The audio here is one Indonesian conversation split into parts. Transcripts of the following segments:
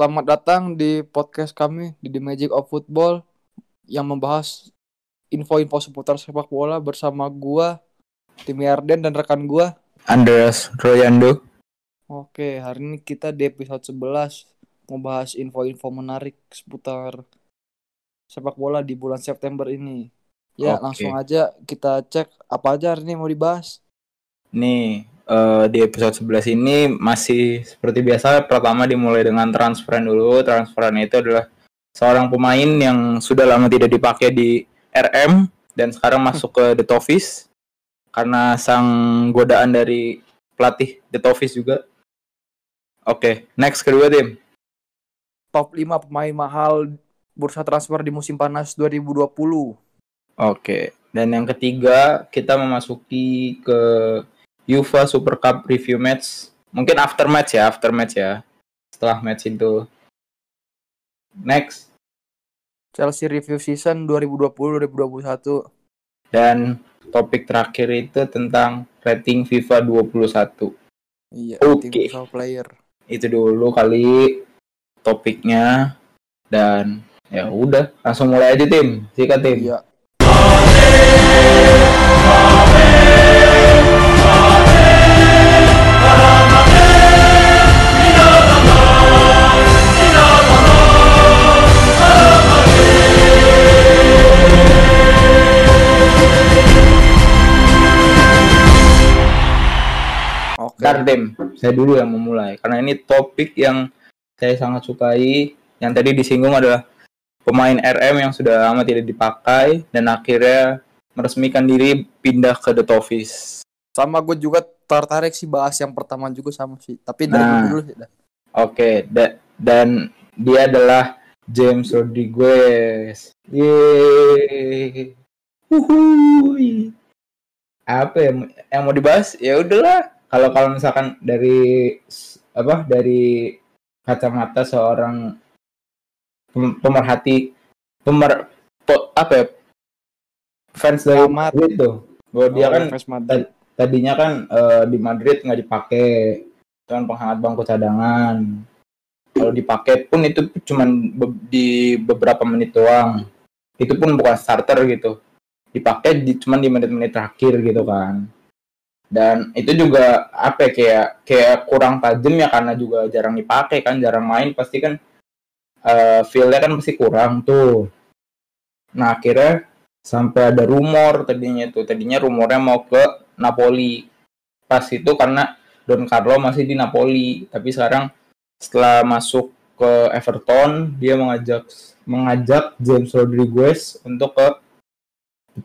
Selamat datang di podcast kami di The Magic of Football yang membahas info-info seputar sepak bola bersama gua, Tim Yarden dan rekan gua. Andreas Royando. Oke, hari ini kita di episode 11 membahas info-info menarik seputar sepak bola di bulan September ini. Ya, Oke. langsung aja kita cek apa aja hari ini mau dibahas. Nih, eh, di episode 11 ini masih seperti biasa pertama dimulai dengan transferan dulu. Transferan itu adalah seorang pemain yang sudah lama tidak dipakai di RM dan sekarang masuk ke The Toffees karena sang godaan dari pelatih The Toffees juga. Oke, next kedua tim. Top 5 pemain mahal bursa transfer di musim panas 2020. Oke, dan yang ketiga kita memasuki ke UEFA Super Cup review match. Mungkin after match ya, after match ya. Setelah match itu. Next. Chelsea review season 2020-2021. Dan topik terakhir itu tentang rating FIFA 21. Iya, FIFA player. Itu dulu kali topiknya. Dan ya udah, langsung mulai aja tim. Sikat tim. Iya. Tim, saya dulu yang memulai karena ini topik yang saya sangat sukai. Yang tadi disinggung adalah pemain RM yang sudah lama tidak dipakai dan akhirnya meresmikan diri pindah ke The Toffees. Sama gue juga tertarik sih bahas yang pertama juga sama sih. Tapi dari Nah. dulu sih. dah. Oke, da- dan dia adalah James Rodriguez. Yeay. Uhuy. Apa ya yang mau dibahas? Ya udahlah. Kalau kalau misalkan dari apa dari kacamata seorang pem- pemerhati pemer po- apa ya fans dari Amat. Madrid tuh. Bahwa dia Oh, kan Fans Madrid. tadinya kan eh, di Madrid nggak dipakai cuman penghangat bangku cadangan kalau dipakai pun itu cuman be- di beberapa menit doang itu pun bukan starter gitu dipakai di cuman di menit-menit terakhir gitu kan dan itu juga apa ya, kayak kayak kurang tajam ya karena juga jarang dipakai kan jarang main pasti kan eh feel-nya kan pasti kurang tuh. Nah akhirnya sampai ada rumor tadinya tuh tadinya rumornya mau ke Napoli. Pas itu karena Don Carlo masih di Napoli tapi sekarang setelah masuk ke Everton dia mengajak mengajak James Rodriguez untuk ke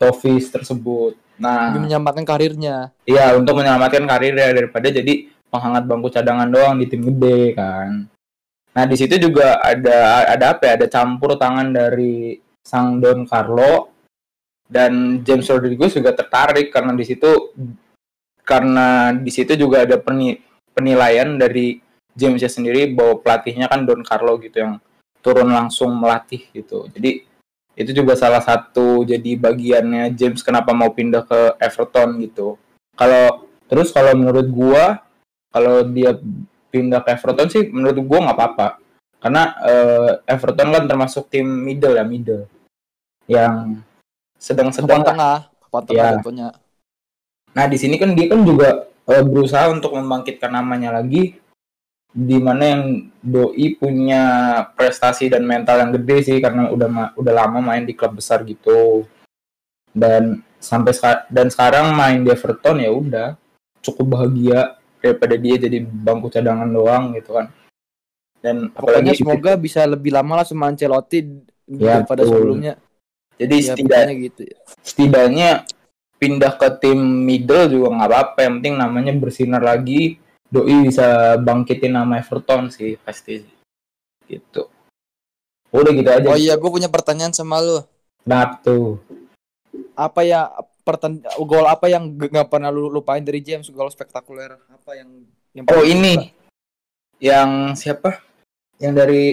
Toffees tersebut nah Demi menyelamatkan karirnya. Iya, untuk menyelamatkan karirnya daripada jadi penghangat bangku cadangan doang di tim gede kan. Nah, di situ juga ada ada apa ya? Ada campur tangan dari sang Don Carlo dan James Rodriguez juga tertarik karena di situ karena di situ juga ada peni- penilaian dari Jamesnya sendiri bahwa pelatihnya kan Don Carlo gitu yang turun langsung melatih gitu. Jadi itu juga salah satu jadi bagiannya James kenapa mau pindah ke Everton gitu. Kalau terus kalau menurut gua kalau dia pindah ke Everton sih menurut gua nggak apa-apa. Karena eh, Everton kan termasuk tim middle ya, middle. Yang sedang-sedang tengah. Papan tengah jatuhnya. Nah, di sini kan dia kan juga eh, berusaha untuk membangkitkan namanya lagi di mana yang doi punya prestasi dan mental yang gede sih karena udah udah lama main di klub besar gitu. Dan sampai dan sekarang main di Everton ya udah cukup bahagia daripada dia jadi bangku cadangan doang gitu kan. Dan Pokoknya apalagi semoga bisa lebih lama lah sama Ancelotti Ya, daripada betul. sebelumnya. jadi Ya, setidak- pokoknya gitu ya. setidaknya pindah ke tim middle juga nggak apa-apa yang penting namanya bersinar lagi doi bisa bangkitin nama Everton sih pasti gitu. Udah gitu aja. Oh iya, gue punya pertanyaan sama lu. Kenapa tuh? Apa ya perten gol apa yang g- nggak pernah lu lupain dari James? Gol spektakuler apa yang yang oh ini. suka? yang siapa? Yang dari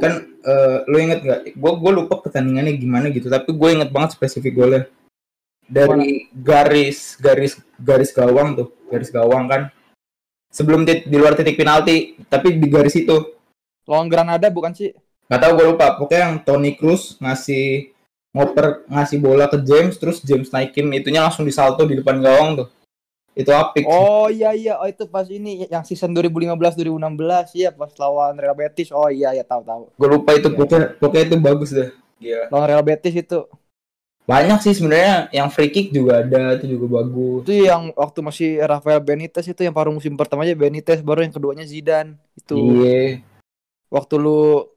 kan eh, lu inget nggak? Gue gue lupa pertandingannya gimana gitu tapi gue inget banget spesifik golnya. Dari garis garis garis gawang tuh garis gawang kan sebelum tit- di luar titik penalti tapi di garis itu Lawan Granada bukan sih? Gak tau gue lupa. Pokoknya yang Tony Cruz ngasih ngoper ngasih bola ke James terus James naikin itunya langsung disalto di depan gawang tuh. Itu apik. sih. Oh iya iya, oh itu pas ini yang season 2015 2016 iya pas lawan Real Betis. Oh iya ya tahu tahu. Gue lupa itu Iya. pokoknya pokoknya itu bagus dah. Gila. Lawan Real Betis itu. Banyak sih sebenarnya yang free kick juga ada itu juga bagus. Itu yang waktu masih Rafael Benitez itu yang paruh musim pertamanya Benitez baru yang keduanya Zidane. Itu Iya. waktu lu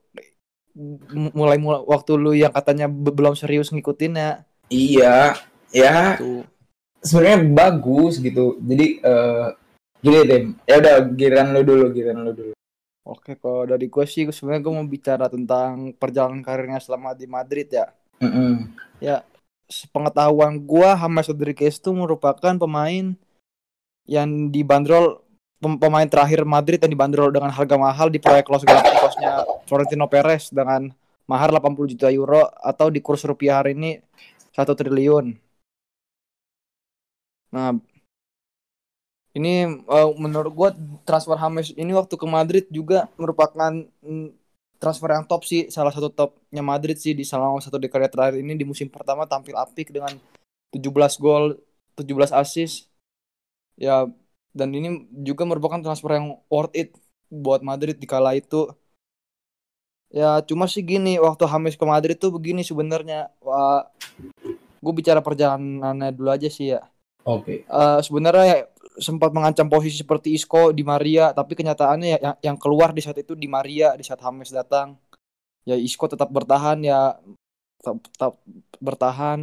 mulai mulai waktu lu yang katanya be- belum serius ngikutin ya. Iya. Ya sebenarnya bagus gitu. Jadi eh gini Tim. Ya udah giran lu dulu, giran lu dulu. Oke, kalau dari gue sih sebenarnya gue mau bicara tentang perjalanan karirnya selama di Madrid ya. Mm-mm. Sepengetahuan gue, James Rodriguez itu merupakan pemain yang dibanderol pem- pemain terakhir Madrid yang dibanderol dengan harga mahal di proyek Los Galacticos-nya Florentino Perez dengan mahar 80 juta euro atau di kurs rupiah hari ini 1 triliun. Nah, ini eh, menurut gue transfer James ini waktu ke Madrid juga merupakan mm, transfer yang top sih, salah satu topnya Madrid sih di selama satu dekade terakhir ini di musim pertama tampil apik dengan 17 gol, 17 assist. Ya, dan ini juga merupakan transfer yang worth it buat Madrid di kala itu. Ya, cuma sih gini, waktu James ke Madrid tuh begini sebenarnya. Gue bicara perjalanannya dulu aja sih ya. Oke. Eh, sebenarnya ya sempat mengancam posisi seperti Isco di Maria, tapi kenyataannya ya yang, keluar di saat itu di Maria di saat James datang. Ya Isco tetap bertahan ya tetap, tetap bertahan.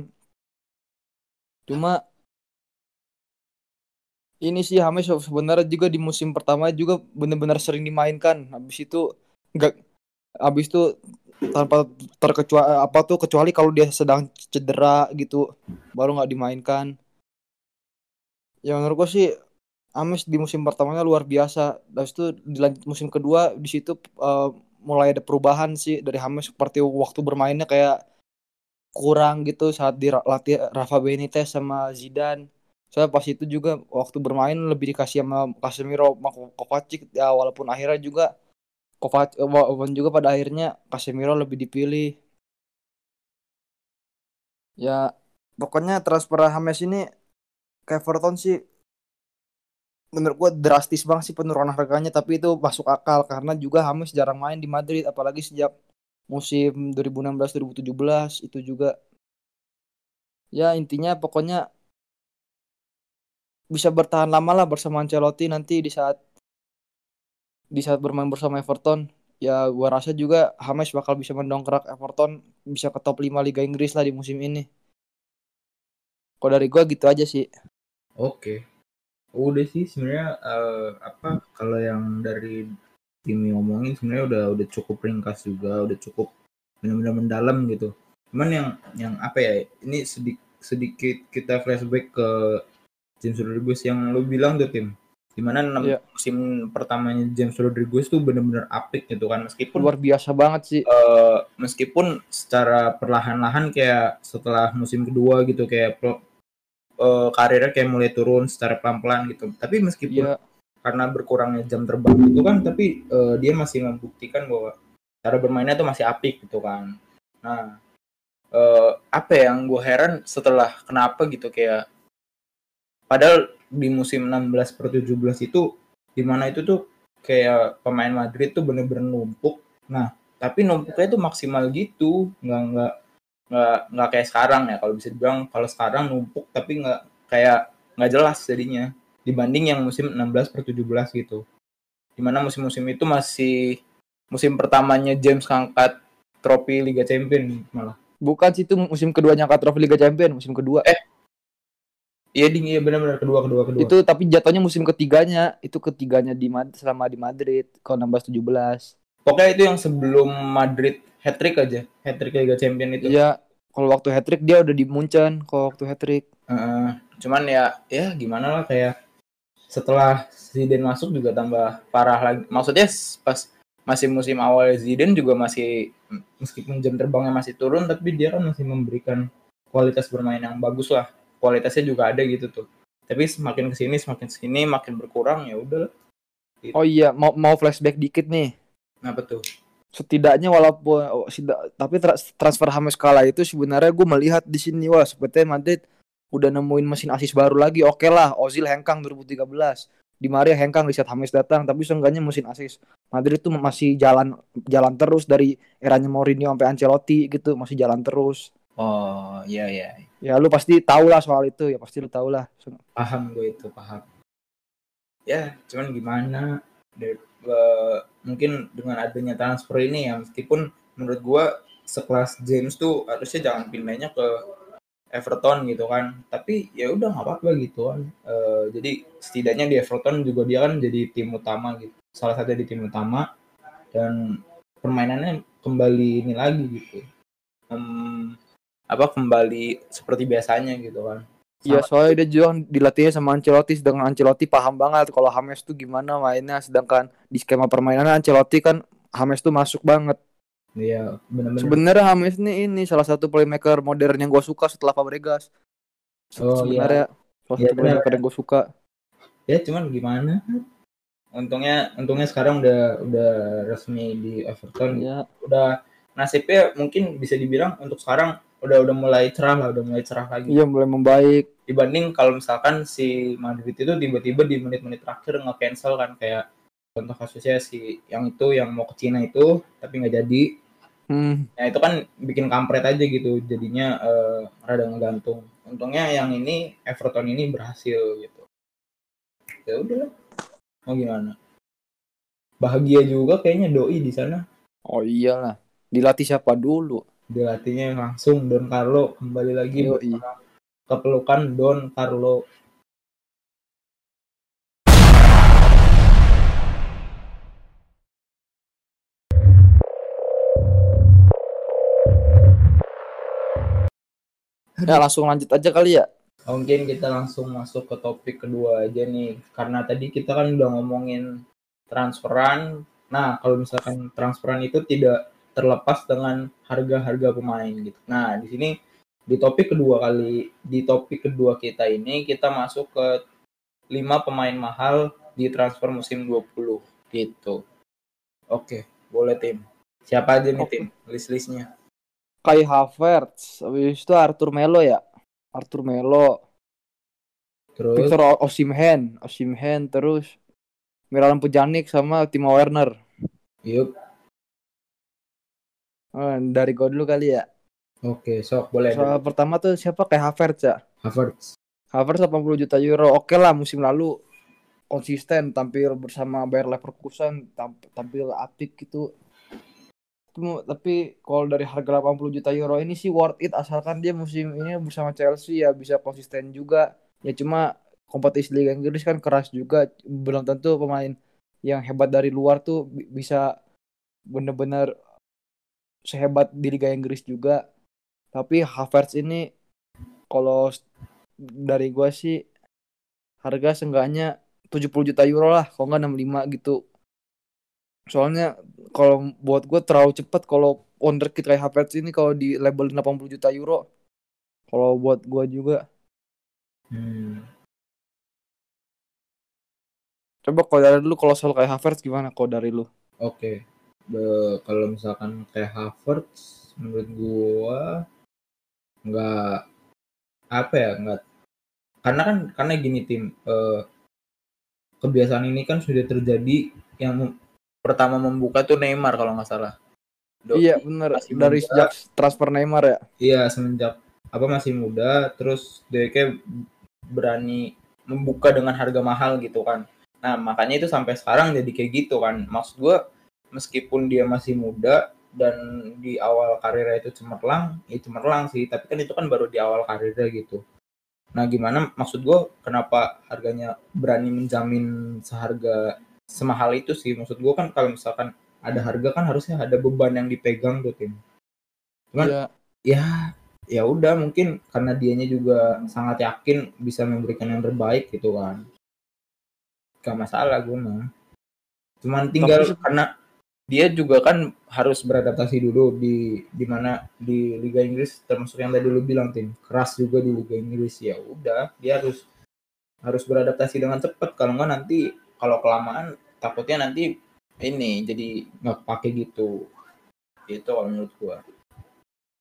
Cuma ini sih James sebenarnya juga di musim pertama juga benar-benar sering dimainkan. Habis itu enggak habis itu tanpa terkecuali apa tuh kecuali kalau dia sedang cedera gitu baru nggak dimainkan. Ya menurut gue sih Ames di musim pertamanya luar biasa. Habis itu di lanjut musim kedua di situ eh, mulai ada perubahan sih dari James seperti waktu bermainnya kayak kurang gitu saat dilatih Rafa Benitez sama Zidane. Soalnya pas itu juga waktu bermain lebih dikasih sama Casemiro sama Kovacic ya walaupun akhirnya juga Kovac eh, walaupun juga pada akhirnya Casemiro lebih dipilih. Ya pokoknya transfer James ini Everton sih menurut gua drastis banget sih penurunan harganya tapi itu masuk akal karena juga James jarang main di Madrid apalagi sejak musim 2016-2017 itu juga. Ya intinya pokoknya bisa bertahan lama lah bersama Ancelotti nanti di saat di saat bermain bersama Everton. Ya gua rasa juga James bakal bisa mendongkrak Everton bisa ke top 5 Liga Inggris lah di musim ini. Kalau dari gua gitu aja sih Oke. Udah sih sebenarnya eh, apa kalau yang dari tim ngomongin sebenarnya udah udah cukup ringkas juga, udah cukup benar-benar mendalam gitu. Cuman yang yang apa ya? Ini sedikit sedikit kita flashback ke James Rodriguez yang lu bilang tuh tim. Di mana enam Iya. musim pertamanya James Rodriguez tuh benar-benar apik gitu kan meskipun luar biasa banget sih eh, meskipun secara perlahan-lahan kayak setelah musim kedua gitu kayak eh, karirnya kayak mulai turun secara pelan-pelan gitu. Tapi meskipun Iya karena berkurangnya jam terbang itu kan, tapi eh, dia masih membuktikan bahwa cara bermainnya tuh masih apik gitu kan. Nah, eh, apa ya yang gue heran setelah kenapa gitu kayak padahal di musim 16 per 17 itu di mana itu tuh kayak pemain Madrid tuh bener-bener numpuk. Nah, tapi numpuknya tuh maksimal gitu, nggak nggak nggak nggak kayak sekarang ya. Kalau bisa dibilang kalau sekarang numpuk tapi nggak kayak nggak jelas jadinya dibanding yang musim 16 per 17 gitu. Di mana musim-musim itu masih musim pertamanya James ngangkat trofi Liga Champion malah. bukan sih itu musim keduanya angkat trofi Liga Champion musim kedua Iya ding, iya benar-benar kedua kedua kedua. itu tapi jatuhnya musim ketiganya itu ketiganya di Mad selama di Madrid kalau 16 17 Pokoknya itu yang sebelum Madrid hat trick aja, hat trick Liga Champion itu. iya kalau waktu hat trick dia udah di Munchen kalau waktu hat trick Heeh. cuman ya ya gimana lah kayak setelah Zidane masuk juga tambah parah lagi. Maksudnya pas masih musim awal Zidane juga masih meskipun jam terbangnya masih turun tapi dia kan masih memberikan kualitas bermain yang bagus lah. Kualitasnya juga ada gitu tuh. Tapi semakin ke sini semakin ke sini makin berkurang ya udah. oh iya mau mau flashback dikit nih Apa tuh? Setidaknya walaupun oh, sida- tapi tra- transfer James kala itu sebenarnya gue melihat di sini wah sepertinya Madrid udah nemuin mesin asis baru lagi. Oke lah Ozil hengkang 2013 di Maria hengkang di saat James datang tapi seenggaknya mesin asis. Madrid tuh masih jalan jalan terus dari eranya Mourinho sampai Ancelotti gitu masih jalan terus. Oh iya iya. Ya lu pasti tahu lah soal itu ya pasti lu tahu lah. Paham gue itu paham. Ya cuman gimana? Eh, mungkin dengan adanya transfer ini ya meskipun menurut gue sekelas James tuh harusnya jangan pindahnya ke Everton gitu kan. Tapi ya udah nggak apa-apa gitu kan. Eh, jadi setidaknya di Everton juga dia kan jadi tim utama gitu. Salah satu di tim utama dan permainannya kembali ini lagi gitu. Em, apa kembali seperti biasanya gitu kan. Iya soalnya dia juga dilatihnya sama Ancelotti sedangkan Ancelotti paham banget kalau James tuh gimana mainnya sedangkan di skema permainan Ancelotti kan James tuh masuk banget. Iya benar-benar. sebenarnya James nih ini salah satu playmaker modern yang gue suka setelah Fabregas. Oh, sebenarnya salah Iya, satu benar. playmaker yang gue suka. Ya cuman gimana? Untungnya untungnya sekarang udah udah resmi di Everton. Ya udah nasibnya mungkin bisa dibilang untuk sekarang udah udah mulai cerah lah udah mulai cerah lagi iya mulai membaik dibanding kalau misalkan si Madrid itu tiba-tiba di menit-menit terakhir nge-cancel kan kayak contoh kasusnya si yang itu yang mau ke Cina itu tapi nggak jadi hmm. Nah itu kan bikin kampret aja gitu, jadinya eh, rada ngegantung. Untungnya yang ini Everton ini berhasil gitu. Ya udah, mau gimana? Bahagia juga kayaknya doi di sana. oh iyalah dilatih siapa dulu Dilatihnya langsung Don Carlo kembali lagi bersama kepelukan Don Carlo. ya langsung lanjut aja kali ya Mungkin kita langsung masuk ke topik kedua aja nih, karena tadi kita kan udah ngomongin transferan. Nah, kalau misalkan transferan itu tidak terlepas dengan harga-harga pemain gitu. Nah, di sini di topik kedua kali, di topik kedua kita ini kita masuk ke 5 pemain mahal di transfer musim 20 gitu. Oke, boleh tim. Siapa aja nih tim? List-listnya. Kai Havertz habis itu Arthur Melo ya Arthur Melo Terus Victor Osimhen Osimhen terus Miralem Pjanic sama Timo Werner yuk. Eh, dari gue dulu kali ya. Oke, sok boleh. soal pertama tuh siapa? Kayak Havertz ya? Havertz. Havertz 80 juta euro. Oke lah musim lalu konsisten tampil bersama Bayer Leverkusen tamp- tampil apik gitu. Tapi kalau dari harga 80 juta euro ini sih worth it asalkan dia musim ini bersama Chelsea ya bisa konsisten juga. Ya cuma kompetisi Liga Inggris kan keras juga. Belum tentu pemain yang hebat dari luar tuh bi- bisa bener-bener sehebat di Liga Inggris juga. Tapi Havertz ini kalau dari gua sih harga seenggaknya 70 juta euro lah kalau nggak 65 gitu. Soalnya kalau buat gue terlalu cepat kalau wonderkid kayak Havertz ini kalau di label 80 juta euro kalau buat gue juga. Hmm. coba kalau dari lu kalau soal kayak Havertz gimana kalau dari lu? Oke, Be- kalau misalkan kayak Havertz, menurut gua nggak apa ya nggak karena kan karena gini tim eh, kebiasaan ini kan sudah terjadi yang pertama membuka tuh Neymar kalau nggak salah. Doi iya masih dari muda. sejak transfer Neymar ya Iya semenjak apa masih muda, terus dia kayak berani membuka dengan harga mahal gitu kan. Nah makanya itu sampai sekarang jadi kayak gitu kan. Maksud gua meskipun dia masih muda dan di awal karirnya itu cemerlang, ya cemerlang sih. Tapi kan itu kan baru di awal karirnya gitu. Nah gimana maksud gua kenapa harganya berani menjamin seharga semahal itu sih? Maksud gua kan kalau misalkan ada harga kan harusnya ada beban yang dipegang tuh tim. Cuman Iya. ya ya udah mungkin karena dianya juga sangat yakin bisa memberikan yang terbaik gitu kan gak masalah gue mah cuman tinggal Tapi karena dia juga kan harus beradaptasi dulu di di mana di Liga Inggris termasuk yang tadi lu bilang tim. Keras juga di Liga Inggris. Ya udah dia harus harus beradaptasi dengan cepat. Kalau nggak nanti kalau kelamaan takutnya nanti ini jadi nggak pakai gitu. Itu kalau menurut gua.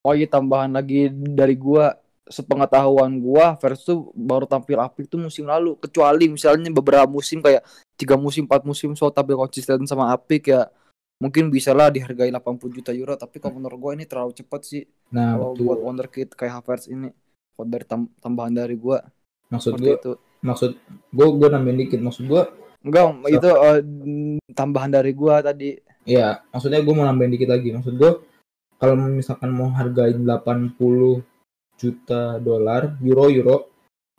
Oh iya tambahan lagi dari gua. Sepengetahuan gua tuh baru tampil apik tuh musim lalu. Kecuali misalnya beberapa musim kayak tiga musim empat musim so tampil konsisten sama apik ya mungkin bisa lah dihargai 80 juta euro tapi kalau menurut gua ini terlalu cepat sih. Nah, kalau betul. buat wonderkid kayak Havertz ini kalau dari tam- tambahan dari gua maksud gua itu. maksud gua gua nambahin dikit maksud gua enggak itu eh, tambahan dari gua tadi. Ya maksudnya gua mau nambahin dikit lagi. Maksud gua kalau misalkan mau hargain 80 juta dolar euro euro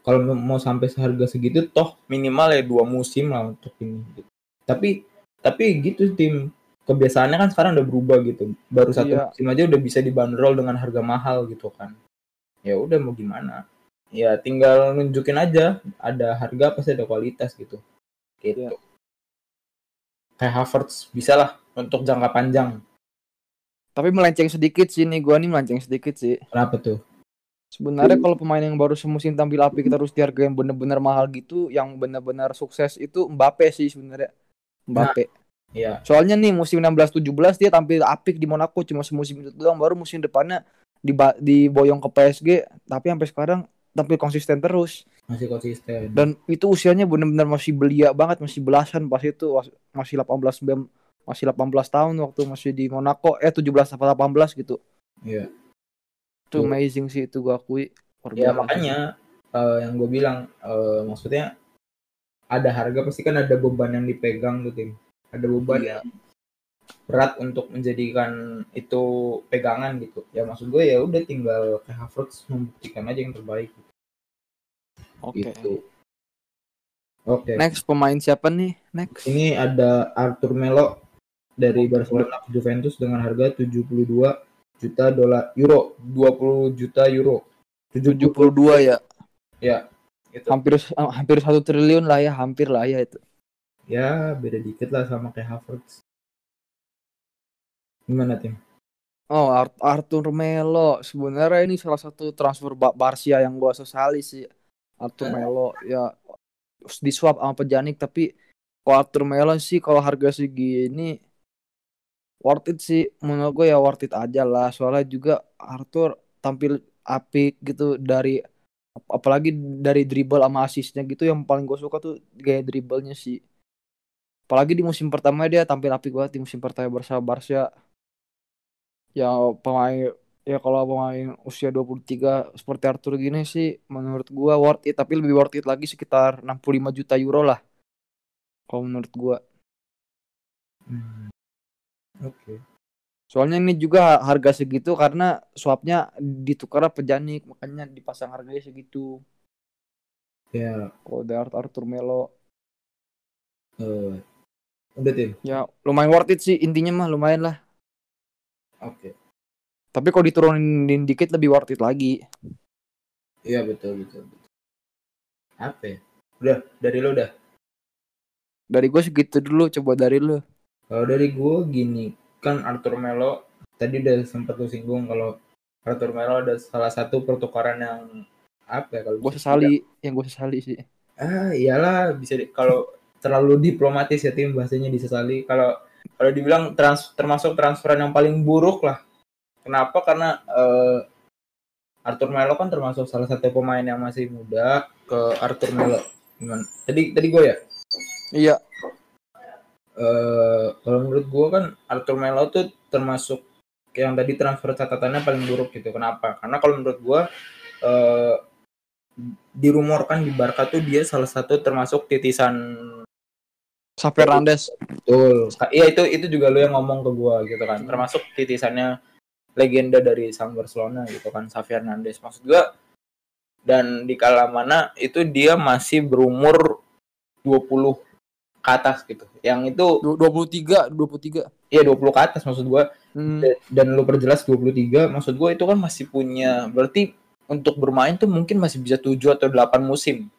kalau mau sampai seharga segitu toh minimal ya dua musim lah untuk ini gitu. tapi tapi gitu tim kebiasaannya kan sekarang udah berubah gitu baru satu Iya. musim aja udah bisa dibanderol dengan harga mahal gitu kan ya udah mau gimana ya tinggal nunjukin aja ada harga pasti ada kualitas gitu gitu Iya. kayak Havertz bisa lah untuk jangka panjang tapi melenceng sedikit sih nih gua nih melenceng sedikit sih kenapa tuh Sebenarnya kalau pemain yang baru semusim tampil apik terus dihargai yang bener-bener mahal gitu, yang bener-bener sukses itu Mbappe sih sebenarnya. Mbappe. Ya Soalnya nih musim 16-17 dia tampil apik di Monaco cuma semusim itu doang, baru musim depannya diba- diboyong ke PSG, tapi sampai sekarang tampil konsisten terus. masih konsisten Dan itu usianya bener-bener masih belia banget, masih belasan pas itu masih 18 sembilan- masih 18 tahun waktu masih di Monaco, eh 17 atau 18 gitu. Iya. Itu Betul. amazing sih itu gua akui. Ya makanya eh, yang gue bilang eh, maksudnya ada harga pasti kan ada beban yang dipegang tuh tim ada beban Iya. berat untuk menjadikan itu pegangan gitu ya maksud gue ya udah tinggal kayak Havertz membuktikan aja yang terbaik Oke. gitu oke Next pemain siapa nih? Next. ini ada Arthur Melo dari Barcelona ke Juventus dengan harga 72 juta dolar euro 20 juta euro 70 72 ya. ya gitu Hampir hampir satu triliun lah ya, hampir lah ya itu. Ya beda dikit lah sama kayak Havertz. Gimana tim? Oh, Ar- Arthur Melo. Sebenarnya ini salah satu transfer Ba- Barcia yang gua sesali sih. Arthur Melo ya. Di swap sama Pejanik tapi kalau Arthur Melo sih kalau harga segini worth it sih. Menurut gue ya worth it aja lah. Soalnya juga Arthur tampil apik gitu dari ap- apalagi dari dribble sama asisnya gitu yang paling gue suka tuh gaya dribblenya sih apalagi di musim pertama dia tampil apik banget di musim pertama bersama Barca. Ya pemain ya kalau pemain usia 23 seperti Arthur gini sih menurut gua worth it. Tapi lebih worth it lagi sekitar 65 juta euro lah kalau menurut gua. Hmm. oke. Soalnya ini juga harga segitu karena swapnya ditukar pejanik makanya dipasang harganya segitu. Ya. Kalau dari Arthur Melo. Eh, udah tim ya lumayan worth it sih intinya mah lumayan lah. Oke. Tapi kalau diturunin dikit lebih worth it lagi. Iya betul betul betul. Apa ya? udah dari lo udah? Dari gue segitu dulu coba dari lu. Kalau dari gue gini kan Arthur Melo tadi udah sempat lu singgung kalau Arthur Melo ada salah satu pertukaran yang apa ya kalau gue sesali yang gue sesali sih. Ah iyalah bisa di- kalau terlalu diplomatis ya tim bahasanya disesali kalau kalau dibilang trans, termasuk transferan yang paling buruk lah. Kenapa? Karena eh, Arthur Melo kan termasuk salah satu pemain yang masih muda ke Arthur Melo. Gimana? Tadi tadi gue ya? Iya. Eh kalau menurut gue kan Arthur Melo tuh termasuk yang tadi transfer catatannya paling buruk gitu. Kenapa? Karena kalau menurut gue eh dirumorkan di Barca tuh dia salah satu termasuk titisan Xavi Hernandez Betul. Iya itu itu juga lu yang ngomong ke gua gitu kan. Termasuk titisannya legenda dari sang Barcelona gitu kan, Xavi Hernandez. Maksud gua dan di kala mana itu dia masih berumur 20 ke atas gitu. Yang itu Du- 23 23 ya 20 ke atas maksud gua hmm. Da- dan lu perjelas 23 maksud gua itu kan masih punya berarti untuk bermain tuh mungkin masih bisa 7 atau 8 musim.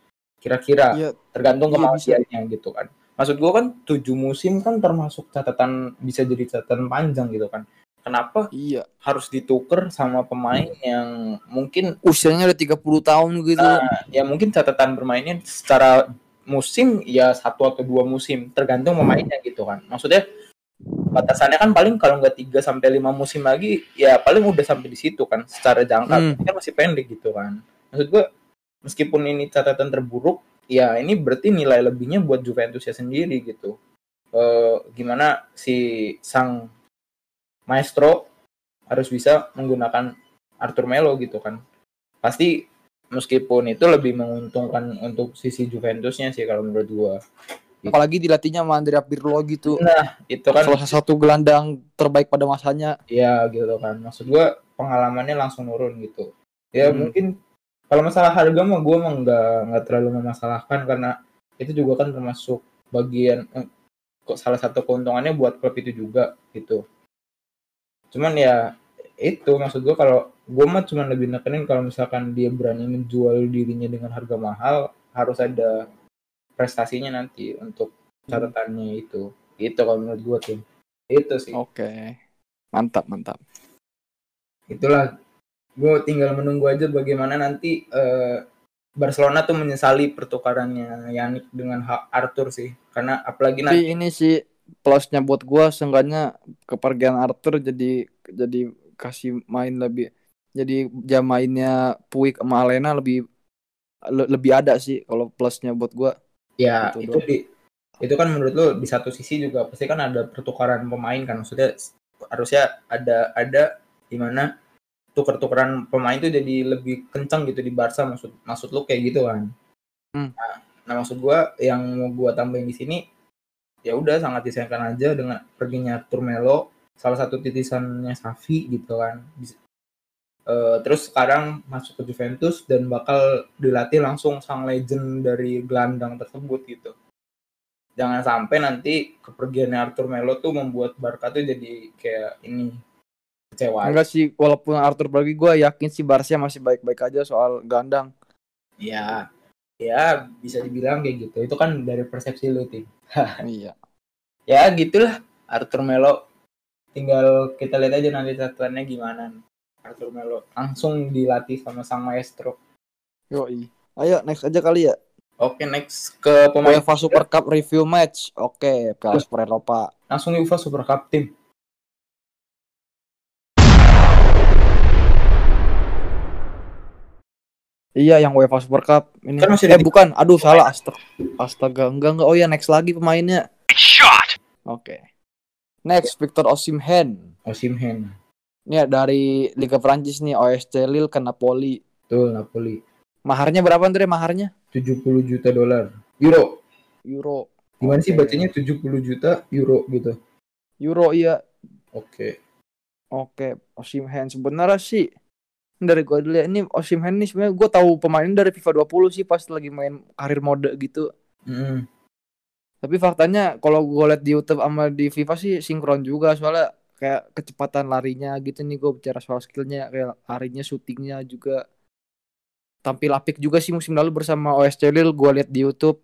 Kira-kira Iya, tergantung Iya, kemampuannya gitu kan. Maksud gua kan tujuh musim kan termasuk catatan bisa jadi catatan panjang gitu kan. Kenapa iya. harus dituker sama pemain yang mungkin Usianya udah 30 tahun gitu. Nah, ya mungkin catatan bermainnya secara musim ya satu atau dua musim tergantung pemainnya gitu kan. Maksudnya batasannya kan paling kalau nggak 3 sampai 5 musim lagi ya paling udah sampai di situ kan secara jangka Hmm. kan masih pendek gitu kan maksud gua meskipun ini catatan terburuk ya ini berarti nilai lebihnya buat Juventus ya sendiri gitu Eh, gimana si sang maestro harus bisa menggunakan Arthur Melo gitu kan pasti meskipun itu lebih menguntungkan untuk sisi Juventusnya sih kalau menurut gua Apalagi dilatihnya sama Andrea Pirlo gitu. nah itu kan Salah satu gelandang terbaik pada masanya. ya gitu kan maksud gua pengalamannya langsung turun gitu ya Hmm. mungkin kalau masalah harga mah gua mah nggak nggak terlalu memasalahkan karena itu juga kan termasuk bagian eh, kok salah satu keuntungannya buat klub itu juga gitu. Cuman ya itu maksud gua kalau gua mah cuma lebih nekenin kalau misalkan dia berani menjual dirinya dengan harga mahal harus ada prestasinya nanti untuk catatannya itu. Itu kalau menurut gua tuh itu sih. Oke. Mantap, mantap. itulah gue tinggal menunggu aja bagaimana nanti eh, Barcelona tuh menyesali pertukarannya Yannick dengan Ha- Arthur sih karena apalagi nanti Tapi ini sih plusnya buat gua seenggaknya kepergian Arthur jadi jadi kasih main lebih jadi jam mainnya Puig sama Alena lebih le- lebih ada sih kalau plusnya buat gua. ya Gitu itu doang. di itu kan menurut lo di satu sisi juga pasti kan ada pertukaran pemain kan maksudnya harusnya ada ada di mana tuker-tukeran pemain itu jadi lebih kencang gitu di Barca maksud maksud lo kayak gitu kan Hmm. nah, nah maksud gua yang mau gua tambahin di sini ya udah sangat disayangkan aja dengan perginya Arthur Melo salah satu titisannya Safi gitu kan eh, terus sekarang masuk ke Juventus dan bakal dilatih langsung sang legend dari gelandang tersebut gitu. Jangan sampai nanti kepergiannya Arthur Melo tuh membuat Barca tuh jadi kayak ini kecewa Enggak sih walaupun Arthur pergi gua yakin sih Barca masih baik-baik aja soal gandang. ya ya bisa dibilang kayak gitu itu kan dari persepsi lu tim iya. ya gitulah Arthur Melo tinggal kita lihat aja nanti catatannya gimana Arthur Melo langsung dilatih sama sang maestro Yoi. Ayo next aja kali ya. oke next ke pemain UEFA Super Cup review match. Oke, Piala Super Eropa. langsung UEFA Super Cup tim Iya, yang UEFA Super Cup ini. Kan masih eh ada- bukan, aduh salah. Astaga. Astaga, enggak enggak. Oh ya, next lagi pemainnya. Oke. Next Victor Osimhen. Osimhen Ini ya, dari Liga Prancis nih, OSC Lille ke Napoli. tuh Napoli Maharnya berapa Andre maharnya? 70 juta dolar euro Euro. gimana sih Oke. bacanya 70 juta euro gitu Euro iya. oke Oke, Osimhen sebenarnya sih dari gue dilihat ini Osimhen nih sebenarnya gue tahu pemainnya dari FIFA 20 sih pas lagi main karir mode gitu. Mm. Tapi faktanya kalau gue liat di YouTube sama di FIFA sih sinkron juga soalnya kayak kecepatan larinya gitu nih gue bicara soal skillnya kayak larinya, syutingnya juga tampil apik juga sih musim lalu bersama OSC Lille gue liat di YouTube.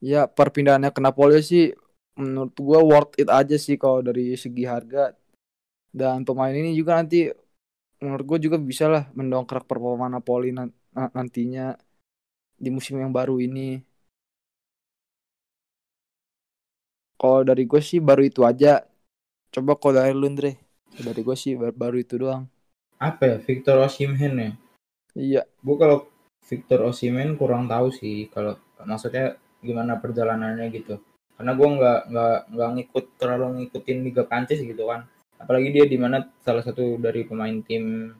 Ya perpindahannya ke Napoli sih menurut gue worth it aja sih kalau dari segi harga dan pemain ini juga nanti menurut gue juga bisa lah mendongkrak performa Napoli nan- na- nantinya di musim yang baru ini. Kalau dari gue sih baru itu aja. Coba kalau dari lu Andre. Dari gue sih baru, baru itu doang. apa ya Victor Osimhen ya Iya. gue kalau Victor Osimhen kurang tahu sih kalau maksudnya gimana perjalanannya gitu karena gue nggak nggak nggak ngikut terlalu ngikutin Liga Prancis gitu kan apalagi dia di mana salah satu dari pemain tim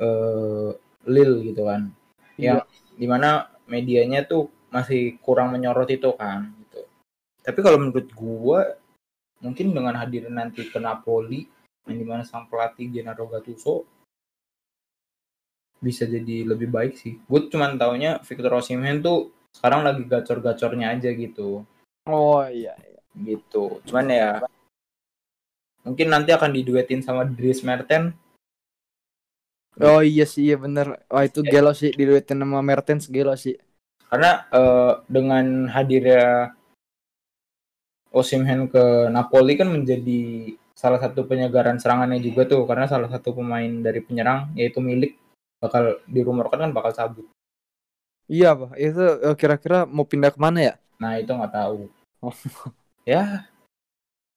eh Lille gitu kan yang di mana medianya tuh masih kurang menyorot itu kan gitu tapi kalau menurut gue mungkin dengan hadirnya nanti ke Napoli yang di mana sang pelatih Gennaro Gattuso bisa jadi lebih baik sih. Gue cuman taunya Victor Osimhen tuh sekarang lagi gacor-gacornya aja gitu. Oh iya. Gitu. Cuman ya mungkin nanti akan diduetin sama Dries Mertens. Oh iya sih iya bener. Wah itu gelo sih diduetin sama Mertens gelo sih. Karena eh, dengan hadirnya Osimhen ke Napoli kan menjadi salah satu penyegaran serangannya juga tuh karena salah satu pemain dari penyerang yaitu Milik bakal dirumorkan kan bakal cabut. Iya pak. Itu eh, kira-kira mau pindah ke mana ya? Nah itu nggak tahu. Oh. Ya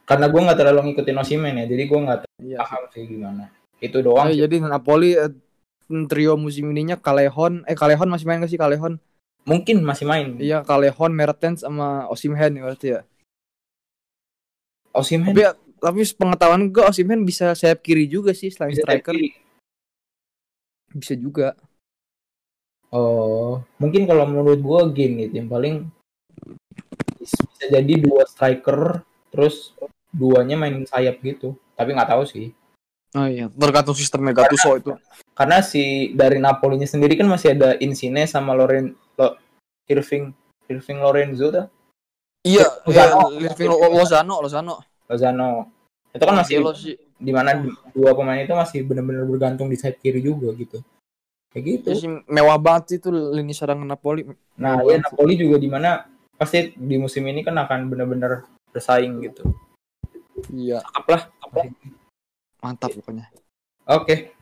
karena gue nggak terlalu ngikutin Osimen ya jadi gue nggak Iya. paham sih gimana itu doang sih. jadi Napoli eh, trio musim ininya Calehon, eh Calehon masih main gak sih Calehon? mungkin masih main Iya Calehon, Mertens sama Osimhen ya berarti ya. Osimhen Tapi tapi pengetahuan gue Osimhen bisa sayap kiri juga sih selain bisa striker bisa juga. Oh, mungkin kalau menurut gua gini, yang paling bisa jadi dua striker, terus duanya main sayap gitu. Tapi nggak tahu sih. Oh iya, tergantung sistemnya Gattuso itu. Karena si dari Napolinya sendiri kan masih ada Insigne sama Loren Lo, Irving Irving Lorenzo tuh, Iya, Lozano. iya, Irving Lo- Lozano, Lozano. Lozano. Itu kan masih Cancelo sih. di mana dua pemain itu masih benar-benar bergantung di sayap kiri juga gitu. Kayak gitu. Itu sih mewah banget sih itu lini serang Napoli. Nah, ya Napoli juga di mana pasti di musim ini kan akan benar-benar bersaing gitu. Iya, Cakep lah. mantap pokoknya. Oke,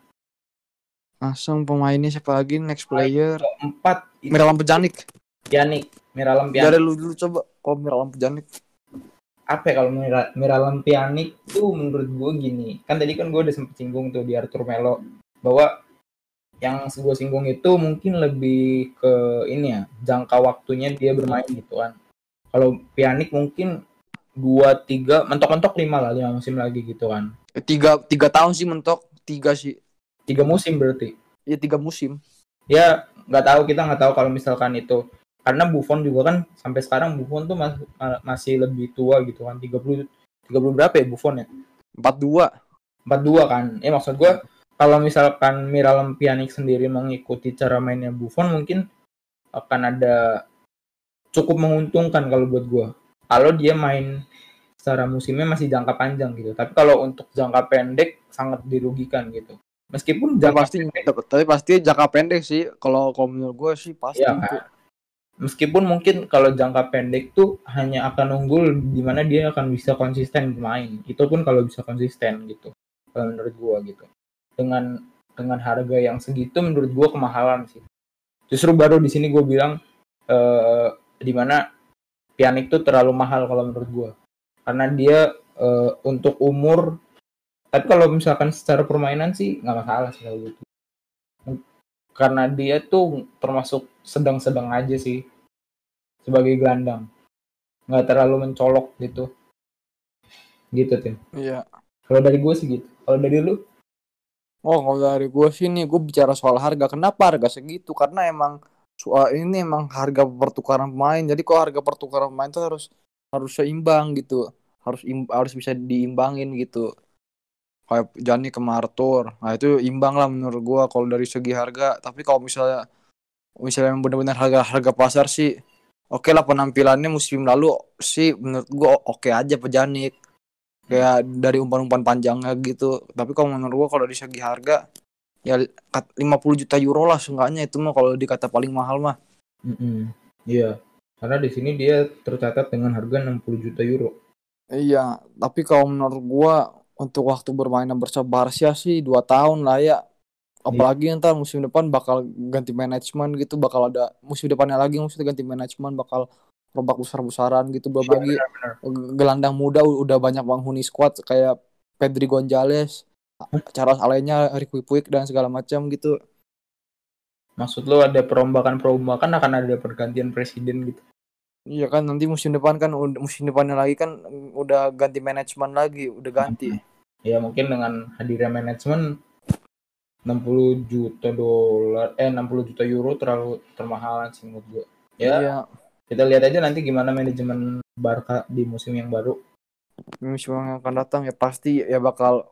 Langsung pemainnya siapa lagi next player? empat Miralam Pejanik. Pianik, Miralam Dari Pianik. lu dulu coba kalau Miralam Pejanik. Apa ya kalau Mira, Miralam Pianik tuh menurut gue gini. Kan tadi kan gue udah sempet singgung tuh di Arthur Melo bahwa yang gue singgung itu mungkin lebih ke ini ya jangka waktunya dia bermain gitu kan. Kalau Pianik mungkin dua tiga mentok-mentok lima lah lima musim lagi gitu kan. Eh, Tiga, tiga tahun sih mentok. Tiga sih. Tiga musim berarti. Iya tiga musim. ya nggak tahu kita nggak tahu kalau misalkan itu karena Buffon juga kan sampai sekarang Buffon tuh mas- ma- masih lebih tua gitu kan 30 30 berapa ya Buffon ya Empat dua. 42 kan eh maksud gua kalau misalkan Miralem Pjanic sendiri mengikuti cara mainnya Buffon mungkin akan ada cukup menguntungkan kalau buat gua kalau dia main secara musimnya masih jangka panjang gitu tapi kalau untuk jangka pendek sangat dirugikan gitu meskipun Ya, jangka pasti tapi pasti jangka pendek sih. Kalau kalau menurut gue sih pasti itu. kan? Meskipun mungkin kalau jangka pendek tuh hanya akan unggul di mana dia akan bisa konsisten bermain. Itu pun kalau bisa konsisten gitu. Kalau menurut gua gitu. Dengan dengan harga yang segitu menurut gua kemahalan sih. Justru baru di sini gua bilang eh di mana Pjanic tuh terlalu mahal kalau menurut gua. Karena dia eh, untuk umur tapi kalau misalkan secara permainan sih nggak masalah sih kalau gitu karena dia tuh termasuk sedang-sedang aja sih sebagai gelandang nggak terlalu mencolok gitu gitu tim Iya. kalau dari gue sih gitu kalau dari lu Oh kalau dari gue sih nih gue bicara soal harga. Kenapa harga segitu? Karena emang soal ini emang harga pertukaran pemain. Jadi kok harga pertukaran pemain tuh harus harus seimbang gitu. Harus im- harus bisa diimbangin gitu. Kayak Jani ke Arthur. Nah itu imbang lah menurut gue kalau dari segi harga. Tapi kalau misalnya misalnya benar-benar harga harga pasar sih oke lah penampilannya musim lalu sih menurut gue oke aja Pejanik kayak dari umpan-umpan panjangnya gitu tapi kalau menurut gua kalau dari segi harga ya kat- 50 juta euro lah seenggaknya itu mah kalau dikata paling mahal mah. Iya. Karena di sini dia tercatat dengan harga 60 juta euro. Iya tapi kalau menurut gua untuk waktu bermain bersama Barca sih dua tahun lah ya. Apalagi ntar musim depan bakal ganti manajemen gitu bakal ada musim depannya lagi maksudnya ganti manajemen bakal robak besar-besaran gitu belum Iya, lagi gelandang muda udah banyak penghuni squad kayak Pedri Gonzalez Charles Alenya, Ricky Puig dan segala macam gitu. Maksud lu ada perombakan-perombakan akan ada pergantian presiden gitu? Iya kan nanti musim depan kan musim depannya lagi kan mm, udah ganti manajemen lagi, udah ganti. ya mungkin dengan hadirnya manajemen 60 juta dolar eh 60 juta euro terlalu termahalan sih menurut gua. Ya Iya, kita lihat aja nanti gimana manajemen Barca di musim yang baru. Musim yang akan datang ya pasti ya bakal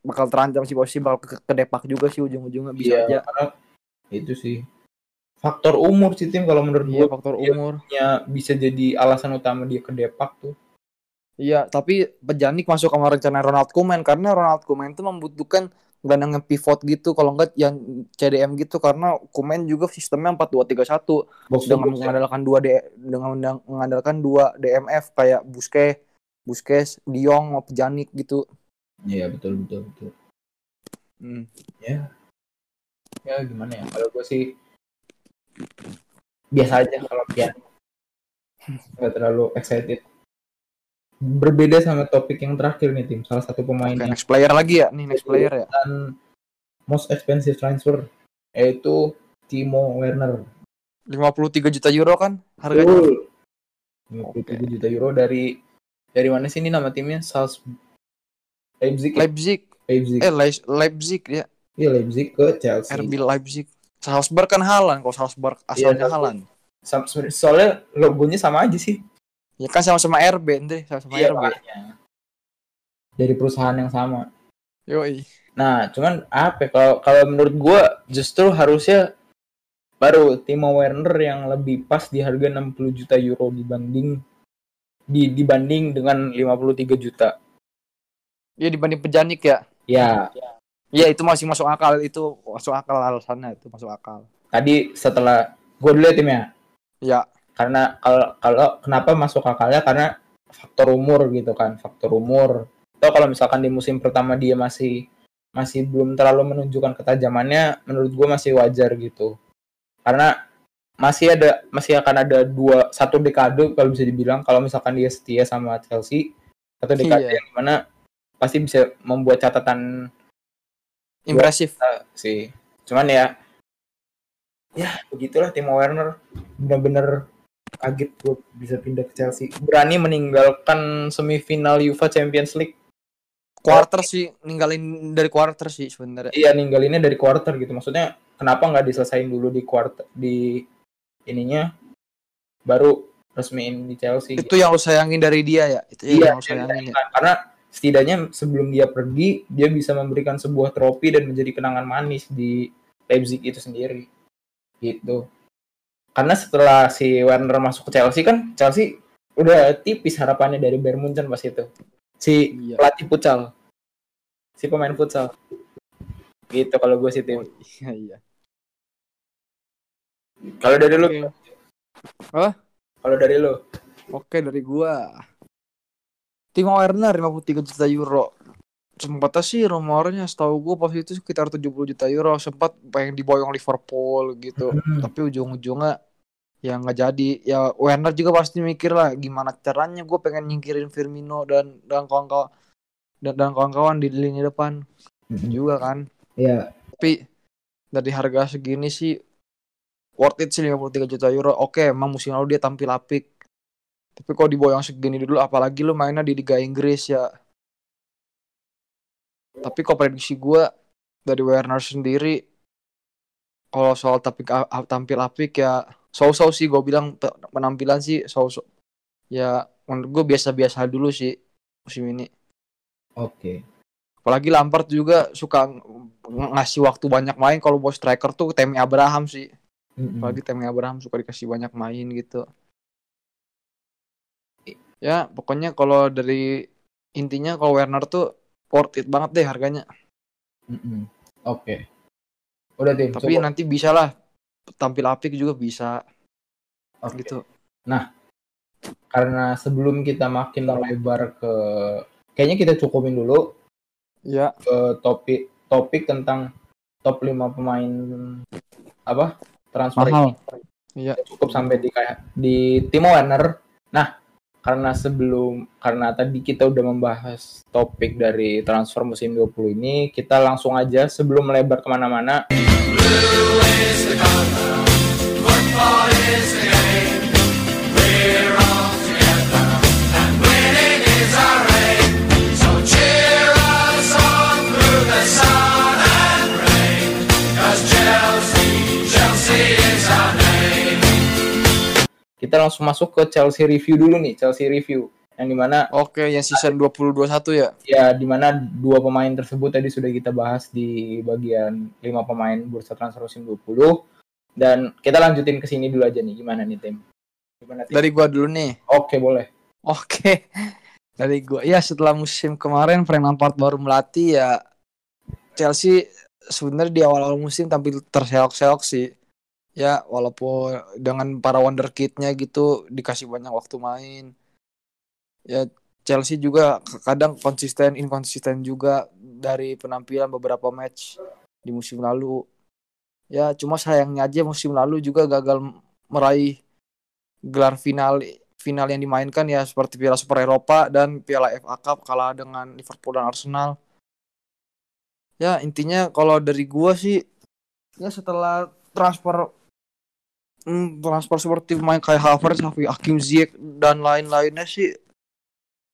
bakal terancam sih pasti bakal ke, ke Depak juga sih ujung-ujungnya bisa Iya, aja. itu sih faktor umur sih tim kalau menurut Iya gua faktor umur. punya bisa jadi alasan utama dia ke Depak tuh Iya, tapi Pejanik masuk sama rencana Ronald Koeman karena Ronald Koeman itu membutuhkan gelandang yang pivot gitu kalau enggak yang CDM gitu karena Koeman juga sistemnya 4-2-3-1 box to dengan box ya. mengandalkan dua D, dengan mengandalkan dua DMF kayak Busquets, Busquets, Diong, Pjanic gitu. Iya betul betul betul Hmm. ya gimana ya kalau gue sih biasa aja kalau pian nggak terlalu excited berbeda sama topik yang terakhir nih tim. Salah satu pemain yang next player lagi ya nih next player ya. dan most expensive transfer yaitu Timo Werner. 53 juta euro kan harganya. Betul. 57 juta euro dari dari mana sih ini nama timnya? Salz Leipzig. ya? Leipzig. Leipzig. Eh Leis- Leipzig ya. Iya Leipzig ke Chelsea. RB Leipzig. Salzburg kan Halan kalau Salzburg asalnya Salzburg. Halan. Soalnya logonya sama aja sih. Ya kan sama-sama RB ente, sama-sama Iya, RB. makanya. Dari perusahaan yang sama. Yoi. Nah, cuman apa? ya, Kalau kalau menurut gua justru harusnya baru Timo Werner yang lebih pas di harga 60 juta euro dibanding di dibanding dengan 53 juta. Iya dibanding Pejanik ya. Ya, Iya itu masih masuk akal itu masuk akal alasannya itu masuk akal. tadi setelah gua dulu ya tim ya. Ya Karena kalau kalau kenapa masuk akalnya karena faktor umur gitu kan, faktor umur. Atau kalau misalkan di musim pertama dia masih masih belum terlalu menunjukkan ketajamannya, menurut gua masih wajar gitu. Karena masih ada masih akan ada dua satu dekade kalau bisa dibilang kalau misalkan dia setia sama Chelsea satu dekade Iya. yang mana pasti bisa membuat catatan impresif. sih. Cuman ya ya begitulah Timo Werner benar-benar kaget gue bisa pindah ke Chelsea. Berani meninggalkan semifinal UEFA Champions League. Quarter sih ninggalin dari quarter sih sebenarnya. Iya ninggalinnya dari quarter gitu. Maksudnya kenapa nggak diselesain dulu di quarter di ininya baru resmiin di Chelsea. gitu. Itu yang lu sayangin dari dia ya. Itu Iya, yang lu sayangin ya. karena setidaknya sebelum dia pergi dia bisa memberikan sebuah trofi dan menjadi kenangan manis di Leipzig itu sendiri gitu karena setelah si Werner masuk ke Chelsea kan Chelsea udah tipis harapannya dari Bayern Munchen pas itu si Iya. pelatih futsal si pemain futsal gitu kalau gue sih tim Iya iya. kalau dari lu Oke. Hah? kalau dari lu Oke dari gua. Timo Werner 53 juta euro. Sempatnya sih rumornya setahu gua pas itu sekitar 70 juta euro sempat pengen diboyong Liverpool gitu. Hmm. Tapi ujung-ujungnya ya nggak jadi. Ya Werner juga pasti mikir lah gimana caranya gue pengen nyingkirin Firmino dan dan kawan-kawan dan, dan kawan-kawan di lini depan juga kan. ya Tapi dari harga segini sih worth it sih 53 juta euro. Oke, emang musim lalu dia tampil apik. Tapi kalau diboyong segini dulu apalagi lu mainnya di Liga Inggris ya. Tapi kok prediksi gua dari Werner sendiri kalau soal tampil tampil apik ya so-so sih gue bilang pe- penampilan sih so-so. Ya menurut gue biasa-biasa dulu sih musim ini. oke Apalagi Lampard juga suka ng- ngasih waktu banyak main kalau buat striker tuh Temi Abraham sih. Mm-mm. Apalagi Temi Abraham suka dikasih banyak main gitu. Ya, pokoknya kalau dari intinya kalau Werner tuh worth it banget deh harganya. Mm-mm. oke udah tim Tapi coba. nanti bisa lah tampil apik juga bisa Oke. gitu. karena sebelum kita makin melebar ke kayaknya kita cukupin dulu Ya, ke topik topik tentang top 5 pemain apa transfer mahal. Iya. cukup sampai di kayak di Timo Werner. Nah, karena sebelum karena tadi kita udah membahas topik dari transfer musim 20 ini, kita langsung aja sebelum melebar ke mana-mana. Kita langsung masuk ke Chelsea review dulu nih, Chelsea review. Yang di mana Oke, yang season 2021 ya. ya di mana dua pemain tersebut tadi sudah kita bahas di bagian lima pemain bursa transfer musim 20 dan kita lanjutin ke sini dulu aja nih gimana nih tim gimana tim Dari gua dulu nih. oke boleh Oke. Dari gua ya setelah musim kemarin Frank Lampard baru melatih ya Chelsea sebenarnya di awal-awal musim tampil terseok-seok sih. Ya walaupun dengan para wonderkidnya gitu dikasih banyak waktu main. Ya Chelsea juga kadang konsisten inkonsisten juga dari penampilan beberapa match di musim lalu. Ya cuma sayangnya aja musim lalu juga gagal meraih gelar final final yang dimainkan ya seperti Piala Super Eropa dan Piala FA Cup kalah dengan Liverpool dan Arsenal. Ya intinya kalau dari gua sih ya setelah transfer hmm, transfer seperti pemain kayak Havertz, Hakim Ziyech dan lain-lainnya sih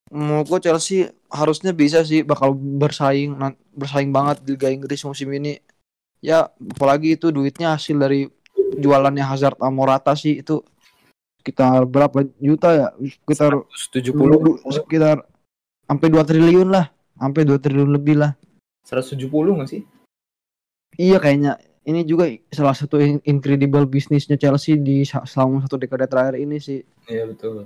menurut gua Chelsea harusnya bisa sih bakal bersaing bersaing banget di Liga Inggris musim ini. Ya apalagi itu duitnya hasil dari jualannya Hazard sama Morata sih itu sekitar berapa juta ya? Sekitar 170 du- sekitar sampai 2 triliun lah, sampai 2 triliun lebih lah. 170 nggak sih? Iya kayaknya ini juga salah satu in- incredible bisnisnya Chelsea di selama satu dekade terakhir ini sih. Iya betul.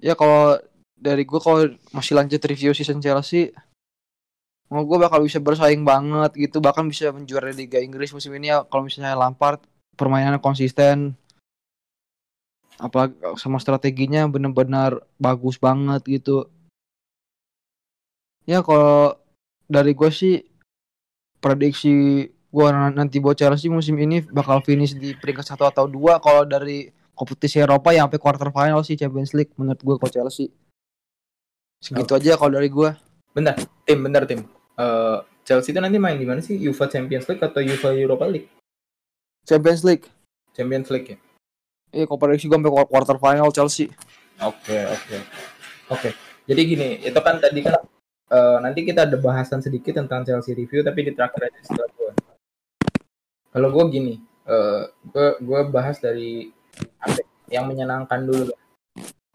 Ya kalau dari gue kalau masih lanjut review season Chelsea, mau gue bakal bisa bersaing banget gitu, bahkan bisa menjuarai Liga Inggris musim ini ya kalau misalnya Lampard permainannya konsisten, apalagi sama strateginya benar-benar bagus banget gitu. Ya kalau dari gue sih prediksi gue nanti buat Chelsea musim ini bakal finish di peringkat satu atau dua kalau dari kompetisi Eropa yang sampai quarter final sih Champions League menurut gue kalau Chelsea segitu aja kalau dari gue Bentar, tim, bentar tim. Eh, Chelsea itu nanti main di mana sih? UEFA Champions League atau UEFA Europa League? Champions League Champions League ya. iya kalau prediksi gue sampai quarter final Chelsea Oke, oke. Oke. Jadi gini, itu kan tadi kan eh, nanti kita ada bahasan sedikit tentang Chelsea review tapi di terakhir aja setelah gue. Kalau gue gini, eh gue bahas dari ya, yang menyenangkan dulu.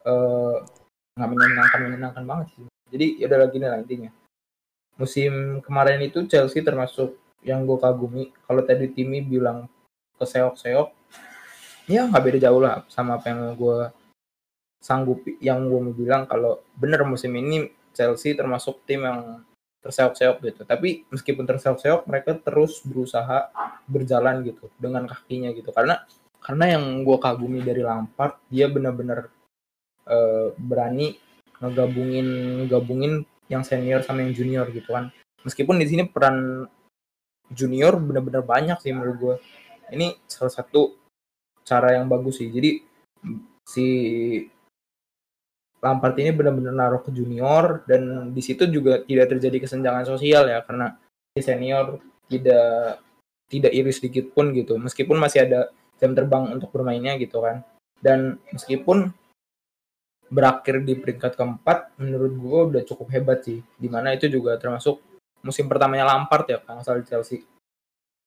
Eh nggak menyenangkan menyenangkan banget sih. Jadi ya udah gini lah intinya. Musim kemarin itu Chelsea termasuk yang gue kagumi. Kalau tadi Timi bilang keseok-seok, ya nggak beda jauh lah sama apa yang gue sanggup yang gue mau bilang kalau bener musim ini Chelsea termasuk tim yang terseok-seok gitu. Tapi meskipun terseok-seok mereka terus berusaha berjalan gitu dengan kakinya gitu. Karena karena yang gue kagumi dari Lampard dia benar-benar eh, berani ngegabungin ngegabungin yang senior sama yang junior gitu kan. Meskipun di sini peran junior benar-benar banyak sih menurut gue. Ini salah satu cara yang bagus sih. Jadi si Lampard ini benar-benar naruh ke junior dan di situ juga tidak terjadi kesenjangan sosial ya karena senior tidak tidak iri sedikit pun gitu. Meskipun masih ada jam terbang untuk bermainnya gitu kan. Dan meskipun berakhir di peringkat keempat menurut gue udah cukup hebat sih. Di mana itu juga termasuk musim pertamanya Lampard ya kalau nggak salah di Chelsea.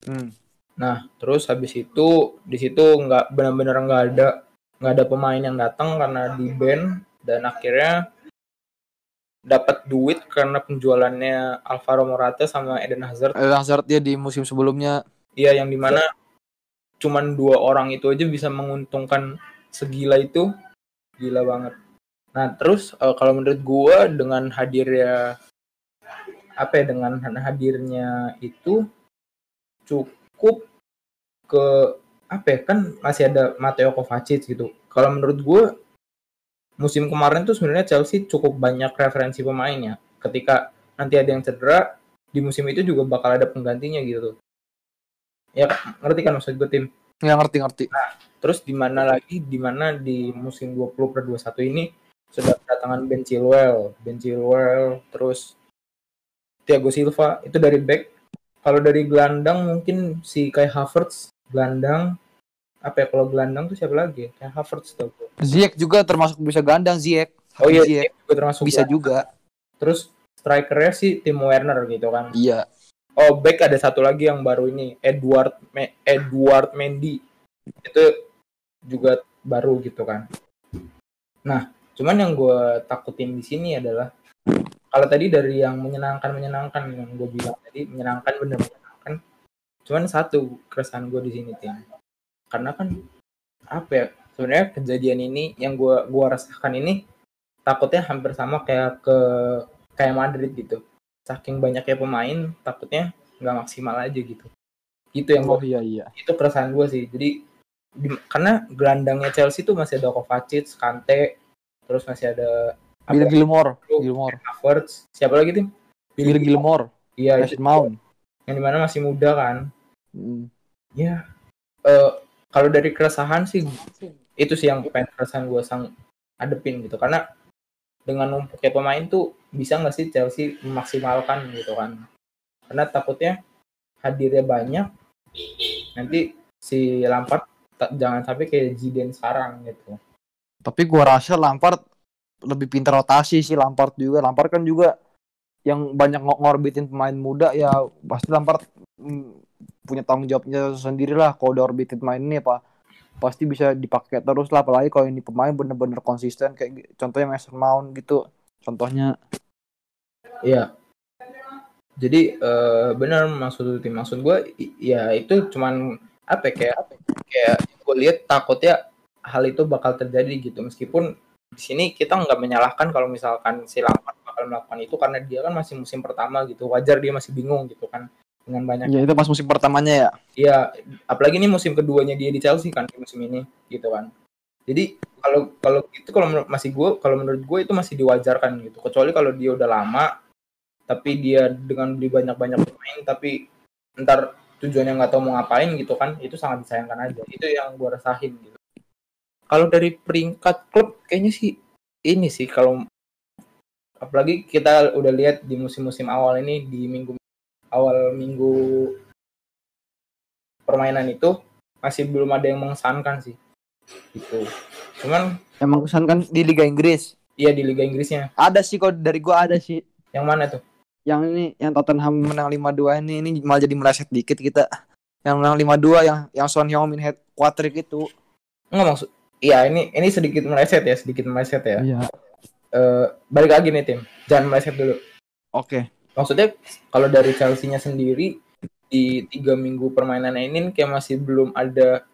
Hmm. Nah, terus habis itu di situ nggak benar-benar nggak ada nggak ada pemain yang datang karena di ban dan akhirnya dapat duit karena penjualannya Alvaro Morata sama Eden Hazard. Eden Hazard dia di musim sebelumnya Iya, yang di mana cuman dua orang itu aja bisa menguntungkan segila itu, gila banget. Nah, terus eh, kalau menurut gua dengan hadirnya apa ya dengan hadirnya itu cukup ke apa ya kan masih ada Mateo Kovacic gitu. Kalau menurut gue musim kemarin tuh sebenarnya Chelsea cukup banyak referensi pemainnya. Ketika nanti ada yang cedera di musim itu juga bakal ada penggantinya gitu. Ya ngerti kan maksud gue tim. nggak ngerti-ngerti Terus di mana lagi di mana di musim 20 per 21 ini sudah kedatangan Ben Chilwell, Ben Chilwell, terus Thiago Silva itu dari back. Kalau dari gelandang mungkin si Kai Havertz gelandang apa ya kalau gelandang tuh siapa lagi? Kai Havertz gue. Ziyech juga termasuk bisa gandang Ziyech Oh iya, Ziyech dia juga termasuk bisa gelandang. juga Terus strikernya si Timo Werner gitu kan. iya Oh, back ada satu lagi yang baru ini, Edward Me- Edward Mendy. Itu juga baru gitu kan. Nah, cuman yang gue takutin di sini adalah kalau tadi dari yang menyenangkan menyenangkan yang gue bilang tadi menyenangkan bener menyenangkan. Cuman satu keresahan gue di sini tim. Karena kan apa ya? Sebenarnya kejadian ini yang gue gua rasakan ini takutnya hampir sama kayak ke kayak Madrid gitu. Saking banyaknya pemain takutnya nggak maksimal aja gitu. Itu yang oh gua- iya iya. itu keresahan gue sih. Jadi di- karena gelandangnya Chelsea tuh masih ada Kovacic, Kante, terus masih ada Bill apa, Gilmore Gilmore Havertz, siapa lagi tim? Bill Gilmore Iya, Mason itu. Mount. Yang di mana masih muda kan. Hmm. Ya, eh, kalau dari keresahan sih itu sih yang pengen keresahan gue sang adepin gitu. Karena dengan numpuknya pemain tuh bisa nggak sih Chelsea memaksimalkan gitu kan? Karena takutnya hadirnya banyak nanti si Lampard jangan sampai kayak Zidane sekarang gitu. Tapi gua rasa Lampard lebih pintar rotasi sih Lampard juga. Lampard kan juga yang banyak ng- ngorbitin pemain muda ya pasti Lampard mm, punya tanggung jawabnya sendiri lah kalau udah orbitin pemain ini apa pasti bisa dipakai terus lah. Apalagi kalau ini pemain bener-bener konsisten kayak contohnya Mason Mount gitu. Contohnya. Iya. Jadi eh, benar maksud tim maksud gue ya itu cuman apa ya, kayak kayak gue lihat takutnya hal itu bakal terjadi gitu. Meskipun di sini kita nggak menyalahkan kalau misalkan si Lampard bakal melakukan itu karena dia kan masih musim pertama gitu. Wajar dia masih bingung gitu kan dengan banyak ya itu pas musim pertamanya ya Iya, apalagi ini musim keduanya dia di Chelsea kan di musim ini gitu kan. Jadi kalau kalau itu kalau menurut masih gue kalau menurut gue itu masih diwajarkan gitu. Kecuali kalau dia udah lama tapi dia dengan beli banyak-banyak pemain tapi ntar tujuannya nggak tahu mau ngapain gitu kan itu sangat disayangkan aja. Itu yang gue rasain gitu. Kalau dari peringkat klub kayaknya sih ini sih kalau apalagi kita udah lihat di musim-musim awal ini di minggu awal minggu permainan itu masih belum ada yang mengesankan sih. Gitu. Cuman emang kesan kan di Liga Inggris? Iya di Liga Inggrisnya. Ada sih kok dari gua ada sih. Yang mana tuh? Yang ini yang Tottenham menang 5-2 ini ini malah jadi meleset dikit kita. Yang menang 5-2 yang yang Son Heung-min head quadrick itu. Nggak maksud iya ini ini sedikit meleset ya sedikit meleset ya. Iya. Eh, balik lagi nih tim. Jangan meleset dulu. Oke maksudnya kalau dari Chelsea-nya sendiri di tiga minggu permainan ini kayak masih belum ada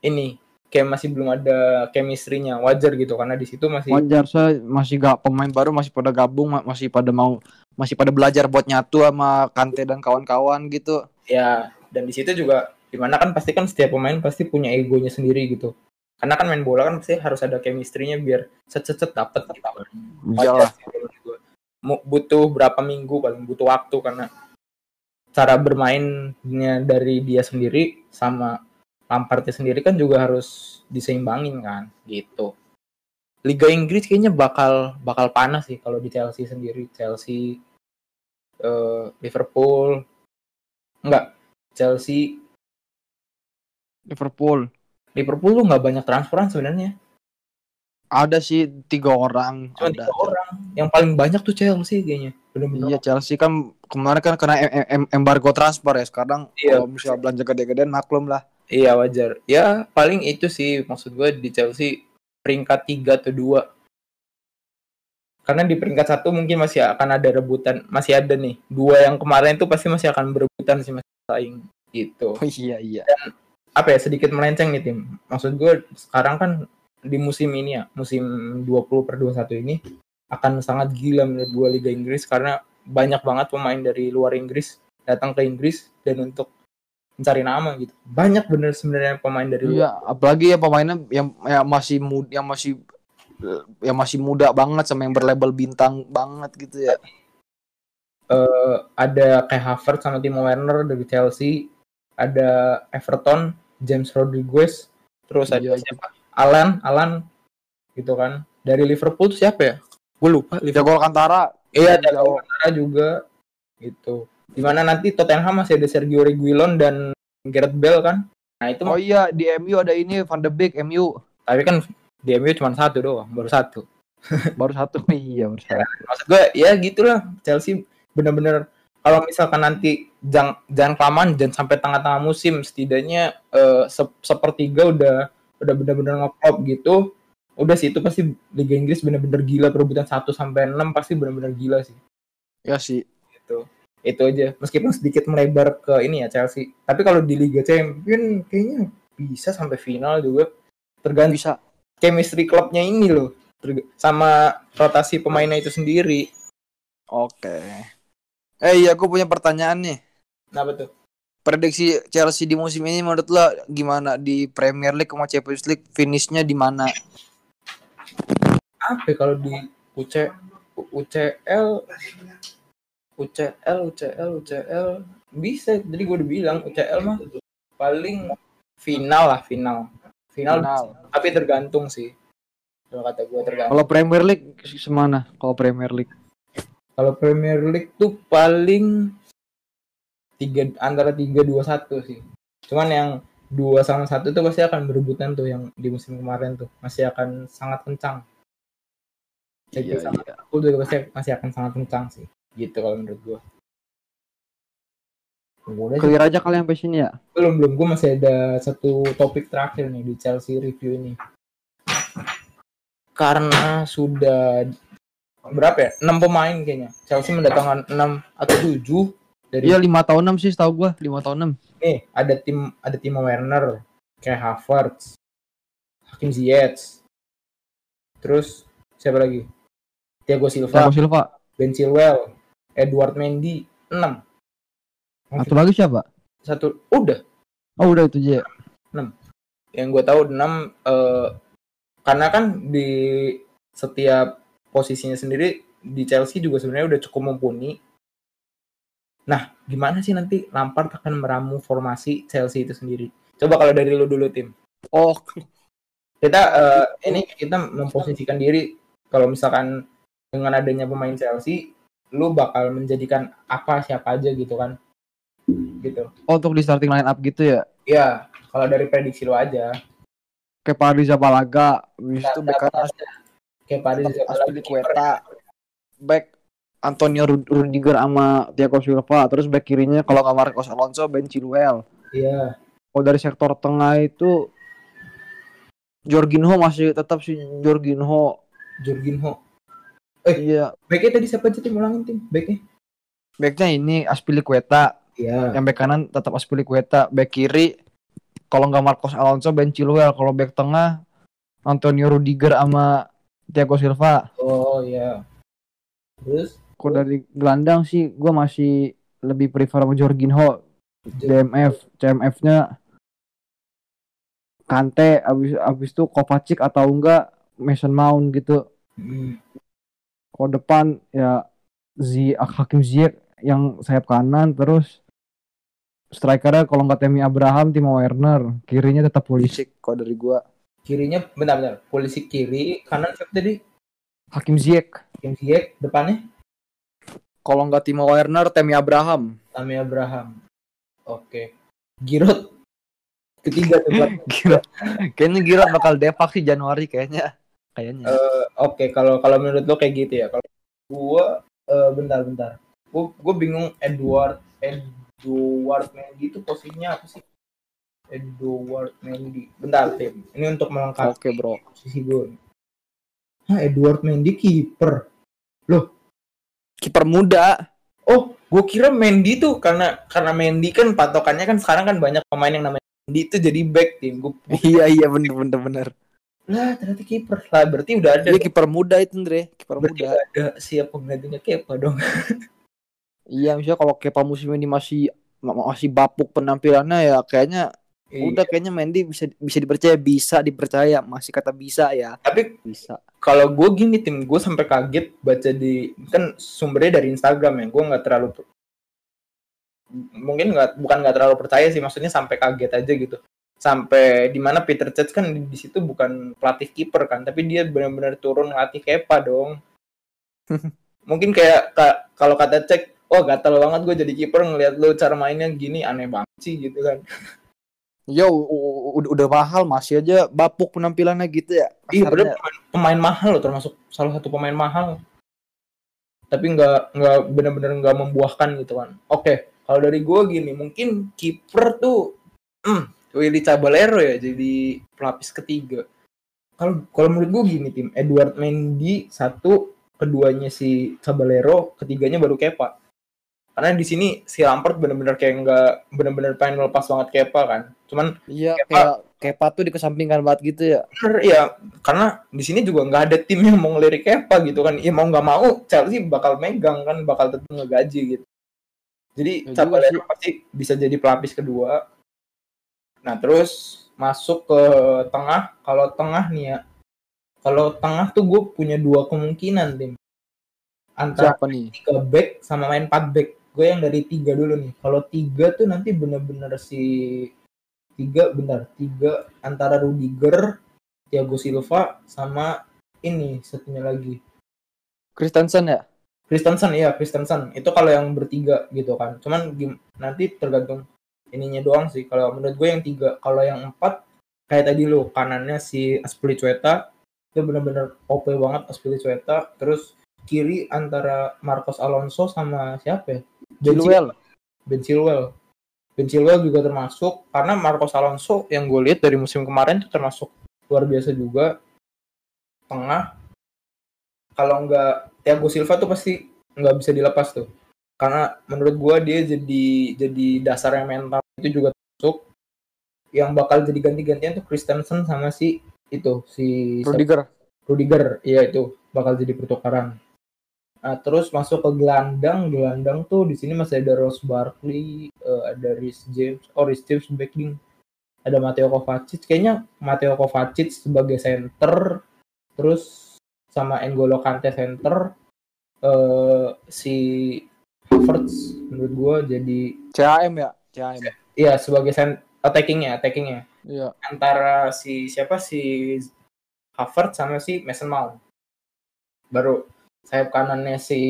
ini kayak masih belum ada chemistry-nya. Wajar gitu karena di situ masih wajar saya masih gak pemain baru masih pada gabung ma- masih pada mau masih pada belajar buat nyatu sama Kante dan kawan-kawan gitu. Ya dan di situ juga di mana kan pasti kan setiap pemain pasti punya egonya sendiri gitu. Karena kan main bola kan pasti harus ada chemistry-nya biar set dapet gitu. Kan. iyalah butuh berapa minggu paling butuh waktu karena cara bermainnya dari dia sendiri sama Lampardnya sendiri kan juga harus diseimbangin kan gitu. Liga Inggris kayaknya bakal bakal panas sih kalau di Chelsea sendiri. Chelsea eh, Liverpool. Enggak Chelsea. Liverpool. Liverpool tuh nggak banyak transferan sebenarnya. Ada sih tiga orang cuma ada. tiga orang yang paling banyak tuh Chelsea kayaknya bener-bener Iya Chelsea kan kemarin kan kena em- em- embargo transfer ya sekarang Iya. kalau misalnya belanja gede-gedean maklum lah Iya wajar. Ya paling itu sih maksud gue di Chelsea peringkat tiga atau dua. Karena di peringkat satu mungkin masih akan ada rebutan, masih ada nih dua yang kemarin itu pasti masih akan berebutan sih masih saing gitu. oh, iya iya Apa ya sedikit melenceng nih tim. Maksud gue sekarang kan di musim ini ya, musim 20 per 21 ini akan sangat gila menurut gue Liga Inggris karena banyak banget pemain dari luar Inggris datang ke Inggris dan untuk mencari nama gitu. Banyak bener sebenarnya pemain dari luar. iya apalagi ya pemainnya yang, yang masih muda yang masih yang masih muda banget sama yang berlabel bintang banget gitu ya Eh, ada kayak Havertz sama Timo Werner dari Chelsea, ada Everton, James Rodriguez, terus ada Iya, siapa? Alan, Alan gitu kan. Dari Liverpool siapa ya? Gue lupa. Liverpool. Jago Alcantara Iya, ada Jauh. Alcantara juga gitu. Di mana nanti Tottenham masih ada Sergio Reguilon dan Gareth Bale kan. Nah itu oh iya di MU ada ini Van de Beek MU tapi kan di MU cuma satu doang, baru satu. baru satu iya baru satu maksud gue ya gitulah Chelsea bener-bener kalau misalkan nanti jangan jangan kelamaan jangan sampai tengah-tengah musim setidaknya eh, se- sepertiga udah udah bener-bener ngeklop gitu udah sih itu pasti Liga Inggris bener-bener gila perebutan 1 sampai 6 pasti bener-bener gila sih. Ya sih. Gitu. Itu aja meskipun sedikit melebar ke ini ya Chelsea. Tapi kalau di Liga Champion kayaknya bisa sampai final juga. Tergantung bisa. chemistry klubnya ini loh. Terg- sama rotasi pemainnya itu sendiri. Oke. Eh iya aku punya pertanyaan nih. Kenapa tuh? prediksi Chelsea di musim ini menurut lo gimana? Di Premier League sama Champions League finishnya di mana Apa ya kalau di UC UCL UCL UCL UCL bisa jadi gue udah bilang UCL mah paling final lah final. Final, Final. tapi tergantung sih. Kalau kata gue tergantung. Kalau Premier League semana? Kalau Premier League. kalau Premier League tuh paling tiga antara tiga dua satu sih. Cuman yang dua sama satu tuh pasti akan berebutan tuh yang di musim kemarin tuh. Masih akan sangat kencang Liga Iya, iya. aku juga pasti masih akan sangat kencang sih gitu kalau menurut gue sih. Clear aja kalian sampai sini ya. belum belum. Gue masih ada satu topik terakhir nih di Chelsea review ini. Karena sudah berapa ya? Enam pemain kayaknya. Chelsea mendatangkan enam atau tujuh dari Iya lima tahun enam sih setahu gua. Lima tahun enam. nih ada tim ada Timo Werner kayak Havertz Hakim Ziyech. Terus siapa lagi Thiago Silva Thiago Silva. Ben Chilwell Edward Mendy enam Satu lagi siapa? satu udah Oh udah itu aja. yang gue tahu enam eh, karena kan di setiap posisinya sendiri di Chelsea juga sebenarnya udah cukup mumpuni. Nah, gimana sih nanti Lampard akan meramu formasi Chelsea itu sendiri? Coba kalau dari lu dulu tim. Oh Kita eh, ini kita memposisikan diri kalau misalkan dengan adanya pemain Chelsea, lu bakal menjadikan apa siapa aja gitu kan? Gitu. oh, untuk di starting line up gitu ya. Ya, kalau dari prediksi lu aja. Kayak Pariza Balaga, habis itu back Kayak Paris Aspilicueta, back Antonio Rud- Rudiger sama Thiago Silva, terus back kirinya kalau nggak Marcos Alonso, Ben Chilwell. Iya. Kalau dari sektor tengah itu Jorginho masih tetap sih Jorginho. Jorginho. Iya, Backnya tadi siapa aja tim ulangin tim? Backnya? backnya ini Aspilicueta, Iya. yang back kanan tetap Aspilicueta, back kiri kalau nggak Marcos Alonso, Ben Chilwell, kalau back tengah Antonio Rudiger sama Thiago Silva. Oh iya. Terus Kalau dari gelandang sih gue masih lebih prefer sama Jorginho, DMF, CMF-nya Kante, abis abis itu Kovacic atau enggak Mason Mount gitu. hmm, Kalau depan ya Zi Hakim Ziyech yang sayap kanan terus strikernya kalau nggak Temi Abraham, Timo Werner, kirinya tetap Pulisic kalau dari gua. kirinya benar-benar polisi kiri, kanan siapa tadi? Hakim Ziyech. Kim Ziyech, depannya Kalau nggak Timo Werner, Temi Abraham. Tami Abraham. Oke. Giroud ketiga tuh Bang. Gila. Kayaknya Giroud bakal depak sih Januari kayaknya. Kayaknya. Eh, Oke, kalau kalau menurut lo kayak gitu ya. Kalau gua eh, bentar-bentar. Gua gua bingung Edward Edward Mendy itu posisinya apa sih? Edward Mendy. Bentar, tim. Ini untuk melengkapi Oke, Bro. posisi gue. Hah, Edward Mendy kiper. Kiper muda. Oh, gue kira Mendy tuh karena karena Mendy kan patokannya kan sekarang kan banyak pemain yang namanya Mendy itu jadi back tim. Gue iya, iya bener bener bener. Lah ternyata kiper. Lah berarti udah ada. Dia kiper muda itu, Andre. Kiper muda. ada siap penggantinya Kepa dong. Iya, misalnya kalau Kepa musim ini masih ma- masih bapuk penampilannya ya kayaknya udah kayaknya Mendy bisa bisa dipercaya, bisa dipercaya, masih kata bisa ya. Tapi Bisa. kalau gue gini tim gue sampai kaget baca di kan sumbernya dari Instagram ya. Gue nggak terlalu mungkin nggak bukan nggak terlalu percaya sih maksudnya sampai kaget aja gitu sampai di mana Peter Cech kan di, situ bukan pelatih kiper kan tapi dia benar-benar turun ngelatih Kepa dong. Mungkin kayak ka- kalau kata Cech oh gatel banget gue jadi kiper ngelihat lu cara mainnya gini aneh banget sih gitu kan. Yo, u- udah, udah mahal masih aja bapuk penampilannya gitu ya. iya bener pemain, pemain mahal loh termasuk salah satu pemain mahal. Tapi nggak nggak benar-benar nggak membuahkan gitu kan. Oke kalau dari gue gini mungkin kiper tuh hmm, Willy Caballero ya jadi pelapis ketiga. Kalau kalau menurut gue gini tim. Edward Mendy satu keduanya si Caballero ketiganya baru Kepa. Karena di sini si Lampard benar-benar kayak nggak benar-benar pengen melepas banget Kepa kan. Cuman Iya, Kepa- kayak Kepa tuh dikesampingkan banget gitu ya. bener ya karena di sini juga nggak ada tim yang mau ngelirik Kepa gitu kan. Ya mau nggak mau Chelsea bakal megang kan. Bakal tetap ngegaji gitu. Jadi Ya Caballero pasti bisa jadi pelapis kedua nah terus masuk ke tengah. Kalau tengah nih ya kalau tengah tuh gue punya dua kemungkinan tim. Antara Siapa nih? tiga back sama main 4 back. Gue yang dari tiga dulu nih. Kalau tiga tuh nanti bener-bener si tiga bentar tiga antara Rudiger Thiago Silva sama ini satunya lagi. Kristensen ya? Kristensen iya Kristensen itu kalau yang bertiga gitu kan. Cuman nanti tergantung ininya doang sih. Kalau menurut gue yang tiga kalau yang empat kayak tadi lo kanannya si Aspilicueta itu bener-bener OP banget Aspilicueta terus kiri antara Marcos Alonso sama siapa ya? Ben Chilwell. Ben Chilwell. Ben Chilwell juga termasuk karena Marcos Alonso yang gue lihat dari musim kemarin itu termasuk luar biasa juga. Tengah. Kalau nggak Thiago Silva tuh pasti nggak bisa dilepas tuh. Karena menurut gue dia jadi jadi dasarnya mental itu juga termasuk yang bakal jadi ganti-gantian tuh Christensen sama si itu si Rudiger. Rudiger iya itu bakal jadi pertukaran. Nah, terus masuk ke gelandang, gelandang tuh di sini masih ada Ross Barkley, eh, ada Rhys James, oh Rhys James backing, ada Matteo Kovacic, kayaknya Matteo Kovacic sebagai center, terus sama N'Golo Kante center, eh, si Havertz menurut gua jadi, CAM ya CAM iya sebagai cent- attackingnya, attackingnya iya antara si siapa si Havertz sama si Mason Mount. Baru sayap kanannya si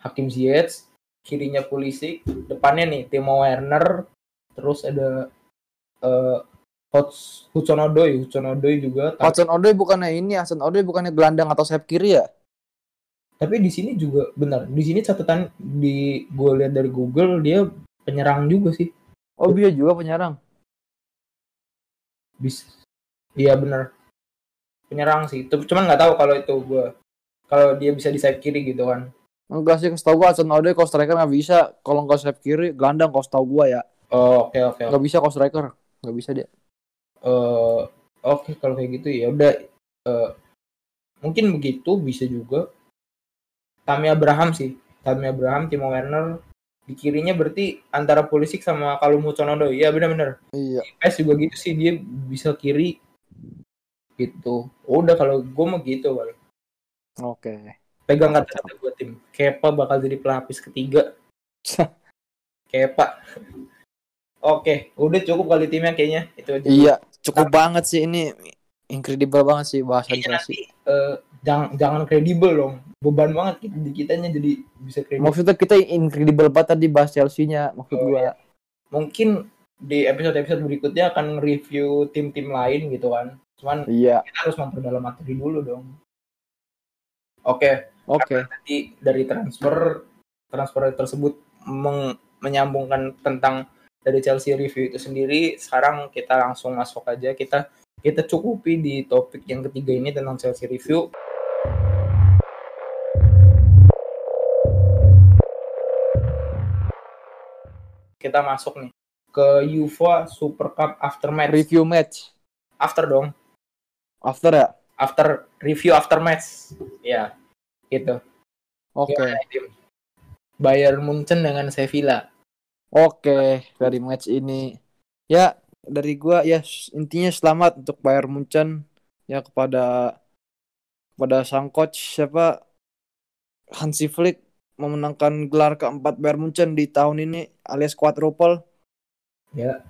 Hakim Ziyech, kirinya Pulisic, depannya nih Timo Werner, terus ada eh Hots Hudson Odoi, Hudson Odoi juga. Hudson Odoi bukannya ini Hudson Odoi bukannya gelandang atau sayap kiri ya Tapi di sini juga benar. Di sini catatan di gue lihat dari Google dia penyerang juga sih. Oh dia juga penyerang Bis. Iya benar. Penyerang sih. Cuman nggak tahu kalau itu gue kalau dia bisa di sayap kiri gitu kan. enggak sih setahu gua Hudson Odoi kalau striker nggak bisa kalau nggak sayap kiri gelandang kalau setahu gua ya Oh, oke oke. oke. nggak bisa kalau striker nggak bisa dia eh oke kalau kayak gitu ya udah eh, mungkin begitu bisa juga Tammy Abraham sih Tammy Abraham Timo Werner di kirinya berarti antara Pulisic sama Kalum Hudson-Odoi ya benar-benar. Iya. PES juga gitu sih dia bisa kiri. Gitu. Udah kalau gue mau gitu kali oke. Pegang kata-kata gue tim. Kepa bakal jadi pelapis ketiga. Kepa. Oke udah cukup kali timnya kayaknya. Itu aja. Iya cukup banget sih. Ini incredible banget sih bahasan Chelsea. nanti eh, jangan jangan kredibel dong. Beban banget kita di kitanya jadi bisa kredibel. Maksudnya kita incredible banget tadi bahas Chelsea-nya maksud Oh, gua. mungkin di episode episode berikutnya akan review tim-tim lain gitu kan. Cuman iya. kita harus memperdalam materi dulu dong. Oke. Oke. Nanti dari transfer transfer tersebut meng- menyambungkan tentang dari Chelsea review itu sendiri. Sekarang kita langsung masuk aja. Kita kita cukupi di topik yang ketiga ini tentang Chelsea review kita masuk nih. Ke UEFA Super Cup after match. Review match. After dong. After ya? After review after match. Ya gitu. Oke. Gimana, tim? Bayern Munchen dengan Sevilla. Oke, dari match ini. Ya dari gua ya intinya selamat untuk Bayern Munchen. Ya kepada kepada sang coach siapa? Hansi Flick memenangkan gelar keempat Bayern Munchen di tahun ini alias quadruple ya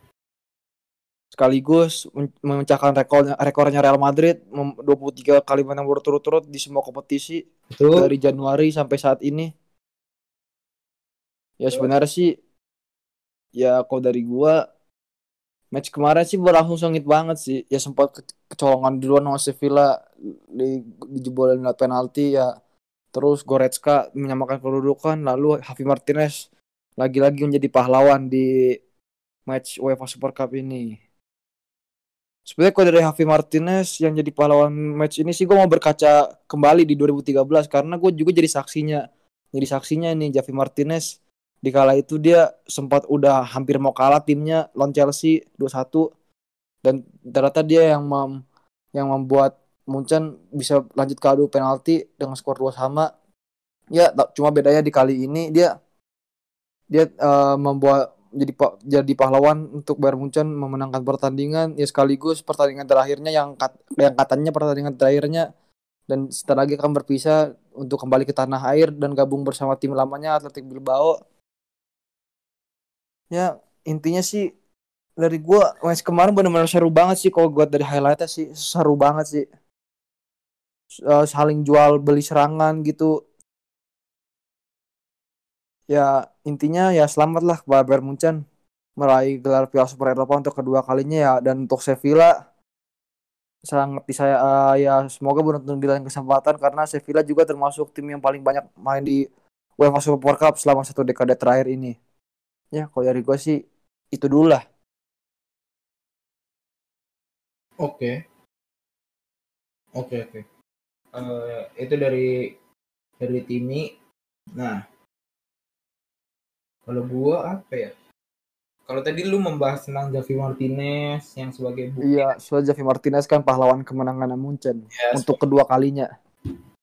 sekaligus memecahkan rekornya rekornya Real Madrid mem- 23 kali menang berturut-turut di semua kompetisi itu dari Januari sampai saat ini. Ya sebenarnya sih ya kalau dari gua match kemarin sih berlangsung sengit banget sih. Ya sempat ke- kecolongan duluan sama Sevilla di dijebolin lewat penalti ya. Terus Goretzka menyamakan kedudukan lalu Javi Martinez lagi-lagi menjadi pahlawan di match UEFA Super Cup ini. Sebenarnya kalau dari Javi Martinez yang jadi pahlawan match ini sih gue mau berkaca kembali di 2013 karena gue juga jadi saksinya. Jadi saksinya nih Javi Martinez di kala itu dia sempat udah hampir mau kalah timnya lawan Chelsea 2-1 dan ternyata dia yang mem- yang membuat Munchen bisa lanjut ke adu penalti dengan skor 2 sama. Ya, cuma bedanya di kali ini dia dia eh, membuat jadi jadi pahlawan untuk Bayern Munchen memenangkan pertandingan ya sekaligus pertandingan terakhirnya yang kat- yang katanya pertandingan terakhirnya dan setelah lagi akan berpisah untuk kembali ke tanah air dan gabung bersama tim lamanya Athletic Bilbao. Ya, intinya sih dari gua match kemarin benar-benar seru banget sih kalau gua dari highlightnya sih seru banget sih. Uh, saling jual beli serangan gitu ya intinya ya selamatlah kepada Bayern Munchen meraih gelar Piala Super Eropa untuk kedua kalinya ya dan untuk Sevilla sangat saya uh, ya semoga beruntung di lain kesempatan karena Sevilla juga termasuk tim yang paling banyak main di UEFA Super Cup selama satu dekade terakhir ini. Ya, kalau dari gue sih itu dulu lah. Oke. Oke, oke. Uh, itu dari dari Timi. Nah, kalau gua apa ya? Kalau tadi lu membahas tentang Javi Martinez yang sebagai bukti. Iya, soal Javi Martinez kan pahlawan kemenangan Munchen ya, untuk kedua kalinya.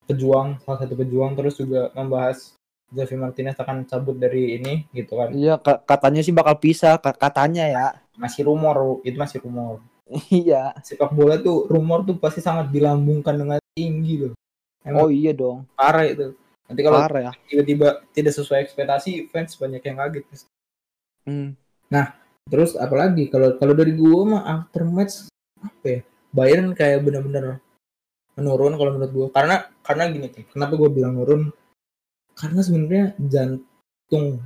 Pejuang, salah satu pejuang terus juga membahas Javi Martinez akan cabut dari ini gitu kan. Iya, katanya sih bakal pisah, katanya ya. Masih rumor, itu masih rumor. iya. Sepak bola tuh rumor tuh pasti sangat dilambungkan dengan tinggi loh. Emang oh iya dong. Parah itu. Nanti kalau ya. tiba-tiba tidak sesuai ekspektasi, fans banyak yang kaget. Hmm. Nah, terus apalagi kalau kalau dari gue mah after match apa ya? Bayern kayak bener-bener menurun kalau menurut gue karena karena gini sih kenapa gue bilang menurun karena sebenarnya jantung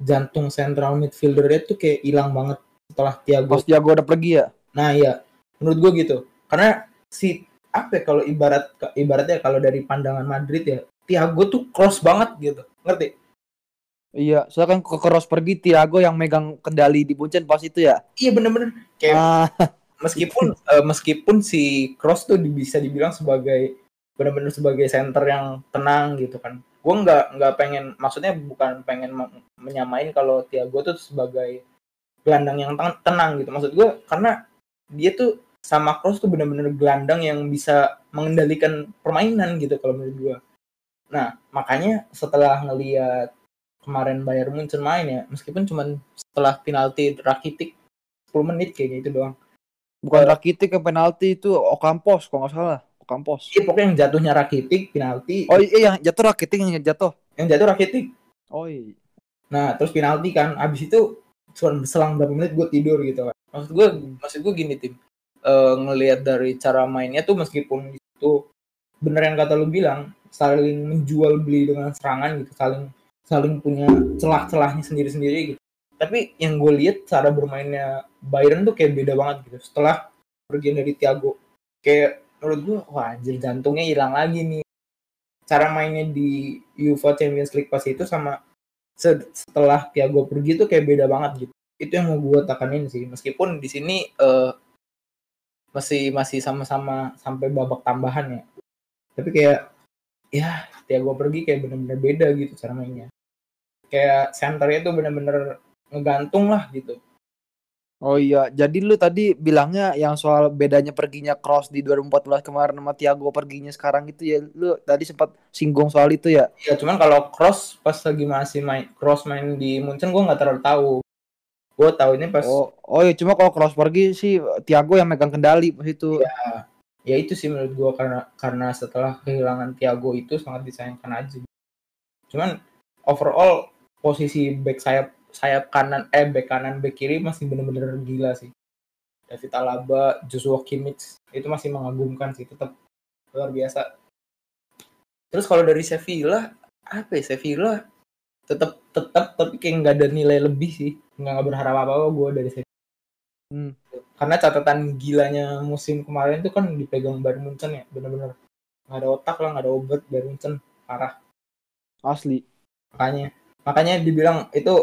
jantung central midfielder itu kayak hilang banget setelah Thiago pas Thiago udah pergi ya nah iya menurut gue gitu karena si apa ya, kalau ibarat ibaratnya kalau dari pandangan Madrid ya Thiago tuh cross banget gitu ngerti Iya, soalnya kan ke Cross pergi Thiago yang megang kendali di Buncen pas itu ya. Iya bener-bener. Kayak ah. meskipun uh, meskipun si Cross tuh bisa dibilang sebagai benar-benar sebagai center yang tenang gitu kan. Gue nggak nggak pengen, maksudnya bukan pengen menyamain kalau Thiago tuh sebagai gelandang yang tenang gitu. Maksud gue karena dia tuh sama Cross tuh benar-benar gelandang yang bisa mengendalikan permainan gitu kalau menurut gue. Nah makanya setelah ngelihat kemarin Bayern Munchen main ya meskipun cuma setelah penalti Rakitic 10 menit kayaknya itu doang. Bukan uh, Rakitic yang penalti itu Okampos kalau nggak salah. Okampos iya pokoknya yang jatuhnya Rakitic penalti. Oh iya yang jatuh Rakitic yang jatuh. Yang jatuh Rakitic oh iya. Nah terus penalti kan abis itu cuma selang berapa menit gue tidur gitu kan. Maksud gue hmm. maksud gue gini tim uh, ngelihat dari cara mainnya tuh meskipun itu bener yang kata lu bilang saling menjual beli dengan serangan gitu saling saling punya celah-celahnya sendiri-sendiri gitu. Tapi yang gue lihat cara bermainnya Bayern tuh kayak beda banget gitu. Setelah pergi dari Thiago, kayak menurut gue wah anjir jantungnya hilang lagi nih. Cara mainnya di UEFA Champions League pas itu sama setelah Thiago pergi tuh kayak beda banget gitu. Itu yang mau gue takanin sih. Meskipun di sini uh, masih masih sama-sama sampai babak tambahan ya. Tapi kayak ya Thiago pergi kayak bener-bener beda gitu cara mainnya kayak centernya tuh bener-bener ngegantung lah gitu Oh iya, jadi lu tadi bilangnya yang soal bedanya perginya Cross di 2014 kemarin sama Thiago perginya sekarang itu ya, lu tadi sempat singgung soal itu ya? Iya, cuman kalau Cross pas lagi masih main Cross main di Munchen gue nggak terlalu tahu. Gue tahu ini pas. Oh, oh iya, cuma kalau Cross pergi sih Thiago yang megang kendali pas itu. Iya, ya itu sih menurut gue karena karena setelah kehilangan Thiago itu sangat disayangkan aja cuman overall posisi back sayap sayap kanan eh back kanan back kiri masih bener-bener gila sih David Alaba Joshua Kimmich itu masih mengagumkan sih tetap luar biasa terus kalau dari Sevilla apa ya Sevilla tetap tetap tapi kayak nggak ada nilai lebih sih. Nggak berharap apa apa gue dari Sevilla hmm. Karena catatan gilanya musim kemarin itu kan dipegang Bayern Munchen ya bener-bener. Nggak ada otak lah nggak ada obat Bayern Munchen parah. Asli. Makanya makanya dibilang itu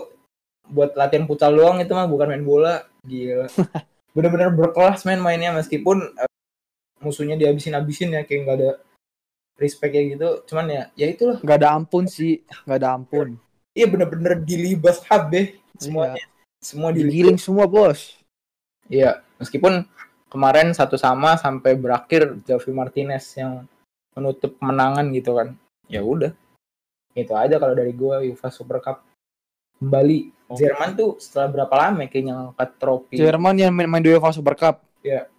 buat latihan pucal doang itu mah bukan main bola. Gila. Bener-bener berkelas main mainnya meskipun uh, musuhnya dihabisin-habisin ya kayak nggak ada respect kayak gitu. Cuman ya ya itulah. Nggak ada ampun sih. Nggak ada ampun iya bener-bener dilibas habis semuanya iya. semua digiling semua bos iya Meskipun kemarin satu sama sampai berakhir Javi Martinez yang menutup kemenangan gitu kan. Ya udah. Itu aja kalau dari gua UEFA Super Cup kembali. Oh. Jerman tuh setelah berapa lama ya kayaknya ngangkat trofi. Jerman yang main, main di UEFA Super Cup. Ya.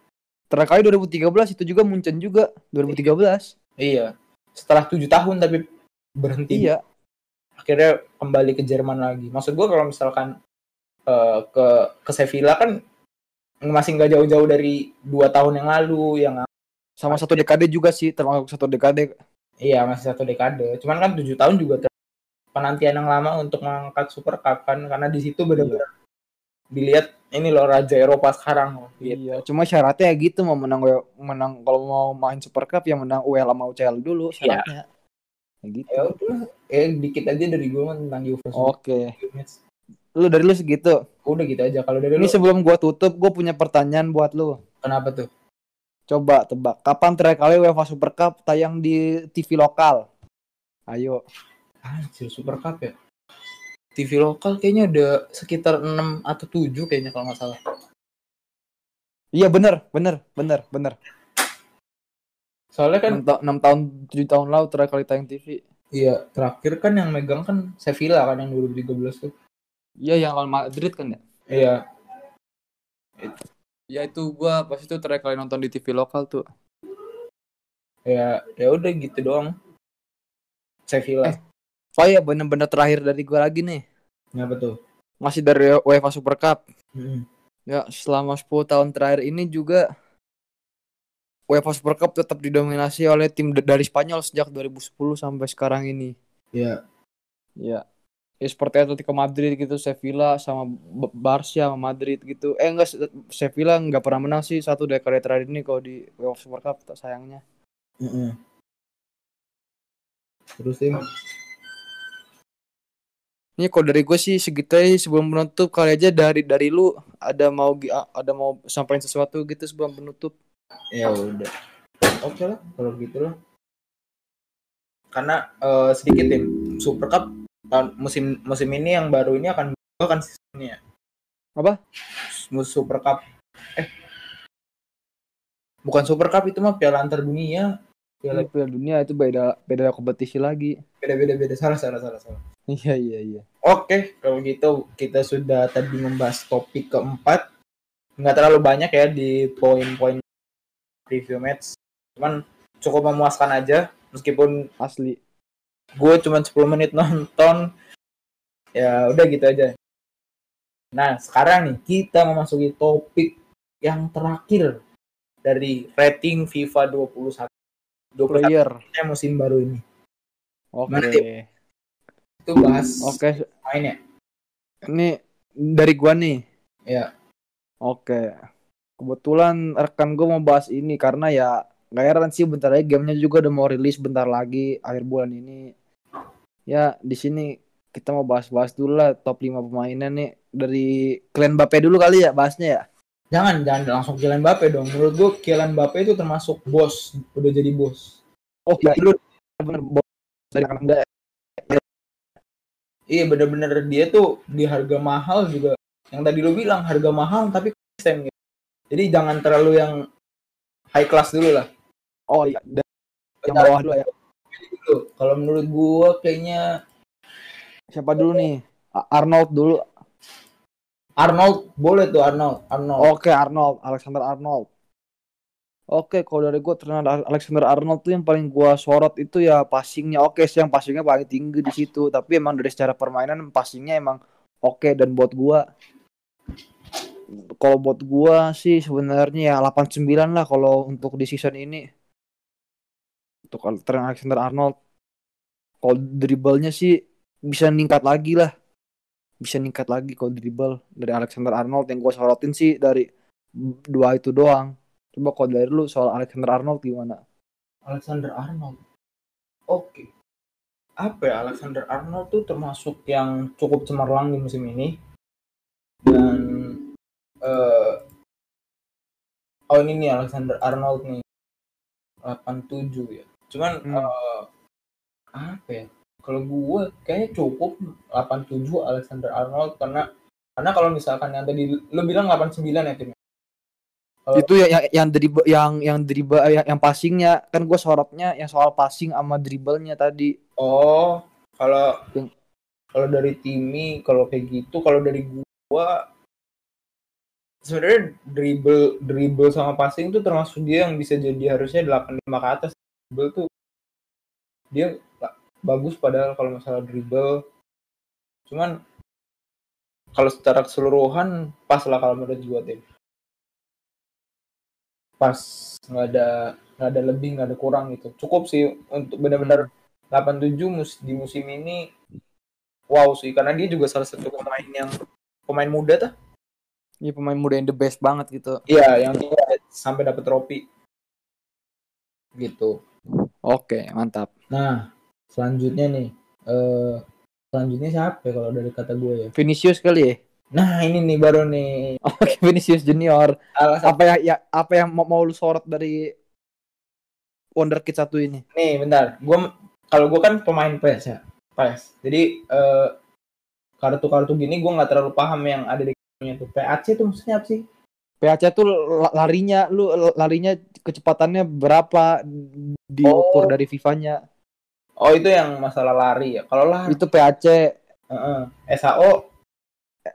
Terakhir 2013 itu juga Munchen juga 2013. Iya. Setelah tujuh tahun tapi berhenti. Iya. Akhirnya kembali ke Jerman lagi. Maksud gua kalau misalkan uh, ke ke Sevilla kan masih nggak jauh-jauh dari dua tahun yang lalu yang Sama satu dekade juga sih, termasuk satu dekade. Iya masih satu dekade. Cuman kan tujuh tahun juga ter- penantian yang lama untuk mengangkat Super Cup kan karena di situ benar-benar dilihat ini loh raja Eropa sekarang. Gitu. Iya, cuma syaratnya ya gitu mau menang menang kalau mau main Super Cup ya menang UEL sama UCL dulu syaratnya. Gitu. Ya udah, eh dikit aja dari gue tentang Juve. Oke. Lu dari lu segitu. Udah gitu aja. Kalau dari Ini lu sebelum gua tutup, gua punya pertanyaan buat lu. kenapa tuh? Coba tebak, kapan terakhir kali UEFA Super Cup tayang di TV lokal? Ayo. Anjir Super Cup ya. TV lokal kayaknya ada sekitar 6 atau 7 kayaknya kalau nggak salah. Iya bener, bener, bener, bener. Soalnya kan 6, tahun, 7 tahun lalu terakhir kali tayang TV. iya terakhir kan yang megang kan Sevilla kan yang 2013 tuh. Iya yang lawan Madrid kan ya? Iya. Ya itu gua pas itu terakhir kali nonton di TV lokal tuh. Ya ya udah gitu doang. Sevilla. Eh. Oh iya bener-bener terakhir dari gua lagi nih. Kenapa tuh? Masih dari UEFA Super Cup. Mm-mm. Ya selama 10 tahun terakhir ini juga UEFA Super Cup tetap didominasi oleh tim dari Spanyol sejak 2010 sampai sekarang ini. Iya. Ya. Ya seperti Atletico Madrid gitu, Sevilla sama Barca sama Madrid gitu. Eh enggak Se- Sevilla enggak pernah menang sih satu dekade terakhir ini kalau di UEFA Super Cup tak sayangnya. Mm-mm. Terus tim Ini kalau dari gue sih segitu aja sebelum menutup kali aja dari dari lu ada mau ada mau sampaikan sesuatu gitu sebelum penutup. Ya udah. Oke lah kalau gitu lah. Karena eh, sedikit tim Super Cup tahun musim musim ini yang baru ini akan kan seasonnya. Apa? Mus- Super Cup. Eh. Bukan Super Cup itu mah Piala Antar Dunia. Piala Piala Dunia itu beda beda kompetisi lagi. beda-beda beda salah salah salah salah. Iya iya iya. Oke, kalau gitu kita sudah tadi membahas topik keempat. Nggak terlalu banyak ya di poin-poin review match. Cuman cukup memuaskan aja. Meskipun Asli. gue cuma 10 menit nonton. Ya udah gitu aja. Nah, sekarang nih kita memasuki topik yang terakhir dari rating FIFA 21. 21 Player. musim baru ini. Oke. Mana, Itu bahas Oke, mainnya. ini dari gua nih. Ya. Oke. Kebetulan rekan gua mau bahas ini karena ya nggak heran sih bentar lagi gamenya juga udah mau rilis bentar lagi akhir bulan ini. Ya di sini kita mau bahas-bahas dulu lah top 5 pemainnya nih dari Kylian Mbappe dulu kali ya bahasnya ya. Jangan, jangan langsung Kylian Mbappe dong. Menurut gue Kylian Mbappe itu termasuk bos, udah jadi bos. Oh iya, lu bener bos dari anak muda. Iya bener-bener dia tuh di harga mahal juga. Yang tadi lu bilang harga mahal tapi konsisten gitu. Jadi jangan terlalu yang high class dulu lah. Oh iya, dan yang bawah dulu ya. Dulu. Kalau menurut gua kayaknya Siapa dulu nih? Arnold dulu. Arnold boleh tuh Arnold. Arnold. Oke, Arnold, Alexander Arnold. Oke, kalau dari gue ternyata Alexander Arnold tuh yang paling gua sorot itu ya passingnya. Oke sih, yang passingnya paling tinggi di situ. Tapi emang dari secara permainan passingnya emang oke dan buat gua kalau buat gua sih sebenarnya ya 89 lah kalau untuk di season ini. Untuk Trent Alexander Arnold. Kalau dribblenya sih bisa ningkat lagi lah. Bisa ningkat lagi kalau dribble dari Alexander Arnold yang gua sorotin sih dari dua itu doang. Coba kalau dari lu soal Alexander Arnold gimana? Alexander Arnold. Oke. Apa ya Alexander Arnold tuh termasuk yang cukup cemerlang di musim ini. Dan eh oh ini nih Alexander Arnold nih. 87 ya. Cuman Hmm. eh, apa ya? Kalau gue kayaknya cukup 87 Alexander Arnold karena karena kalau misalkan yang tadi lu bilang 89 ya tim. Kalau- Itu ya yang yang dribble yang yang dribble yang, yang passingnya kan gue sorotnya yang soal passing sama dribblenya tadi. Oh, kalau Yang- kalau dari Timi, kalau kayak gitu, kalau dari gua sebenarnya dribble dribble sama passing tuh termasuk dia yang bisa jadi harusnya 85 ke atas. Dribble tuh dia ba- bagus padahal kalau masalah dribble. Cuman kalau secara keseluruhan pas lah kalau menurut gua tim. Pas nggak ada nggak ada lebih nggak ada kurang gitu cukup sih untuk benar-benar 87 mus di musim ini wow sih karena dia juga salah satu pemain yang pemain muda tuh Ini pemain muda yang the best banget gitu. iya yang sampai dapat trofi gitu Oke, mantap. nah selanjutnya nih eh selanjutnya siapa ya kalau dari kata gue ya Vinicius kali ya? nah ini nih baru nih Oke, Vinicius Junior. alasan Apa ya, ya apa yang mau, mau lu sorot dari Wonderkid satu ini? nih bentar gue kalau gue kan pemain PES ya PES jadi eh, kartu-kartu gini gue nggak terlalu paham yang ada di tuh PAC tuh maksudnya apa sih? PAC tuh la- larinya lu larinya kecepatannya berapa diukur Oh. dari FIFA-nya. oh itu yang masalah lari ya? Kalau lari Itu PAC Heeh. SAO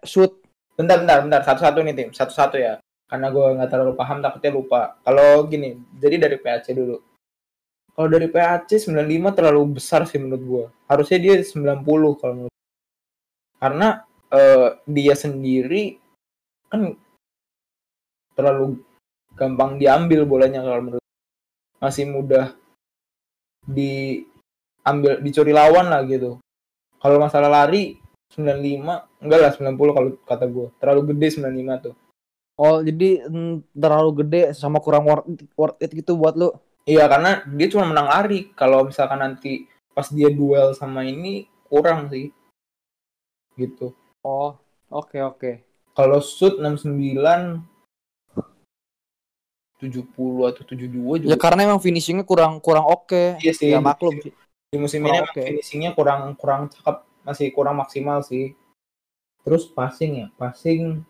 shoot. Bentar bentar bentar. Satu-satu nih tim. Satu-satu ya. Karena gue nggak terlalu paham takutnya lupa. Kalau gini jadi dari PAC dulu. Kalau dari PAC 95 terlalu besar sih menurut gue harusnya dia 90 kalau menurut karena eh, dia sendiri kan terlalu gampang diambil bolanya kalau menurut masih mudah diambil dicuri lawan lah gitu. Kalau masalah lari 95 enggak lah 90 kalau kata gue terlalu gede 95 tuh. Oh, jadi terlalu gede sama kurang worth worth it gitu buat lu. iya karena dia cuma menang lari. Kalau misalkan nanti pas dia duel sama ini kurang sih. Gitu Oh, oke oke. kalau shoot 69 70 atau 72 juga Ya karena emang finishingnya kurang kurang oke. iya sih Ya maklum sih. di musim ini oke. finishingnya kurang kurang cakep masih kurang maksimal sih terus passing ya passing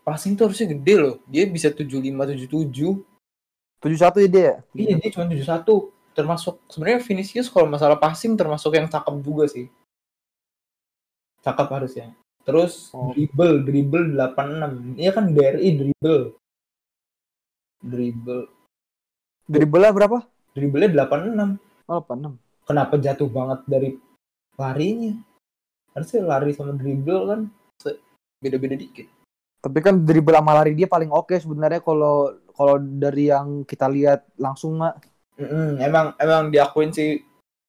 passing tuh harusnya gede loh dia bisa 75 77 Tujuh satu ya dia. ya? Iya dia cuma 71 termasuk sebenarnya Vinicius kalau masalah passing termasuk yang cakep juga sih. Cakep harusnya. Terus Oh. dribble, dribble 86. Iya kan DRI dribble. Dribble. Dribble-nya berapa? Dribble-nya 86. Oh, 86. Kenapa jatuh banget dari larinya? Harusnya lari sama dribble kan beda-beda dikit. Tapi kan dribble sama lari dia paling oke sebenarnya kalau kalau dari yang kita lihat langsung mah. Mm-mm, emang emang diakuin sih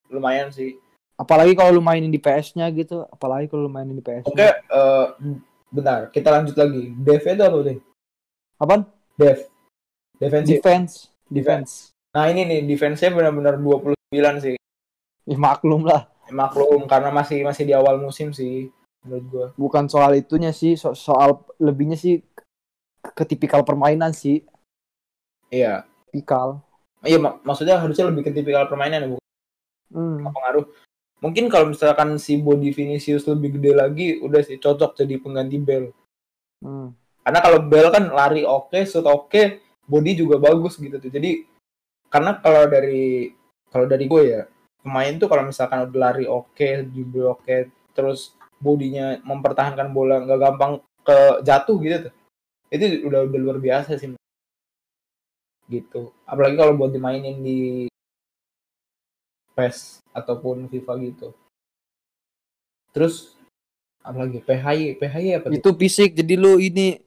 lumayan sih. Apalagi kalau lu mainin di PS-nya gitu. Apalagi kalau lu mainin di PS. Oke, eh, bentar, kita lanjut lagi. Dev itu apa tuh? Apaan? Dev. Defensif. Defense. Defense. Nah ini nih defense-nya benar-benar 29 sih. Ya maklum lah. Maklum karena masih masih di awal musim sih menurut gua. Bukan soal itunya sih, so- soal lebihnya sih ke tipikal permainan sih. Iya. Tipikal. Iya mak- maksudnya harusnya lebih ke tipikal permainan ya bukan Hmm. pengaruh. Mungkin kalau misalkan si body Vinicius lebih gede lagi udah sih cocok jadi pengganti Bell. Hmm. Karena kalau Bell kan lari oke, shoot oke, body juga bagus gitu tuh. Jadi karena kalau dari kalau dari gue ya pemain tuh kalau misalkan udah lari oke, dribble oke, terus bodinya mempertahankan bola nggak gampang ke jatuh gitu tuh. Itu udah udah luar biasa sih. Gitu. Apalagi kalau buat dimainin di PES ataupun FIFA gitu. Terus apalagi PHY, PHY apa tuh? Itu fisik, jadi lu ini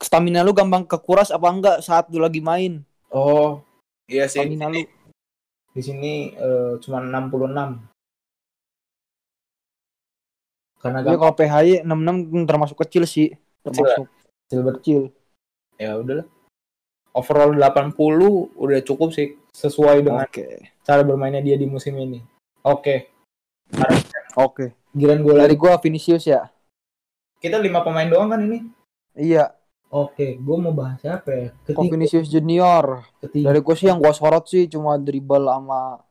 stamina lu gampang kekuras apa enggak saat lu lagi main? Oh, iya sih. Stamina sini, lu. di sini eh, cuma 66. Karena Ya kalau PHY 66 termasuk kecil sih. Termasuk kecil banget. kecil. ya udahlah. Overall 80 udah cukup sih sesuai dengan Oke. cara bermainnya dia di musim ini. Oke. Sekarang Oke. Giliran gue lagi. Dari gua Vinicius ya. Kita lima pemain doang kan ini? Iya, Oke, gue mau bahas siapa ya? kok Ketiga, Vinicius Junior. ketiga. Dari gua sih yang gua sorot sih cuma dribble sama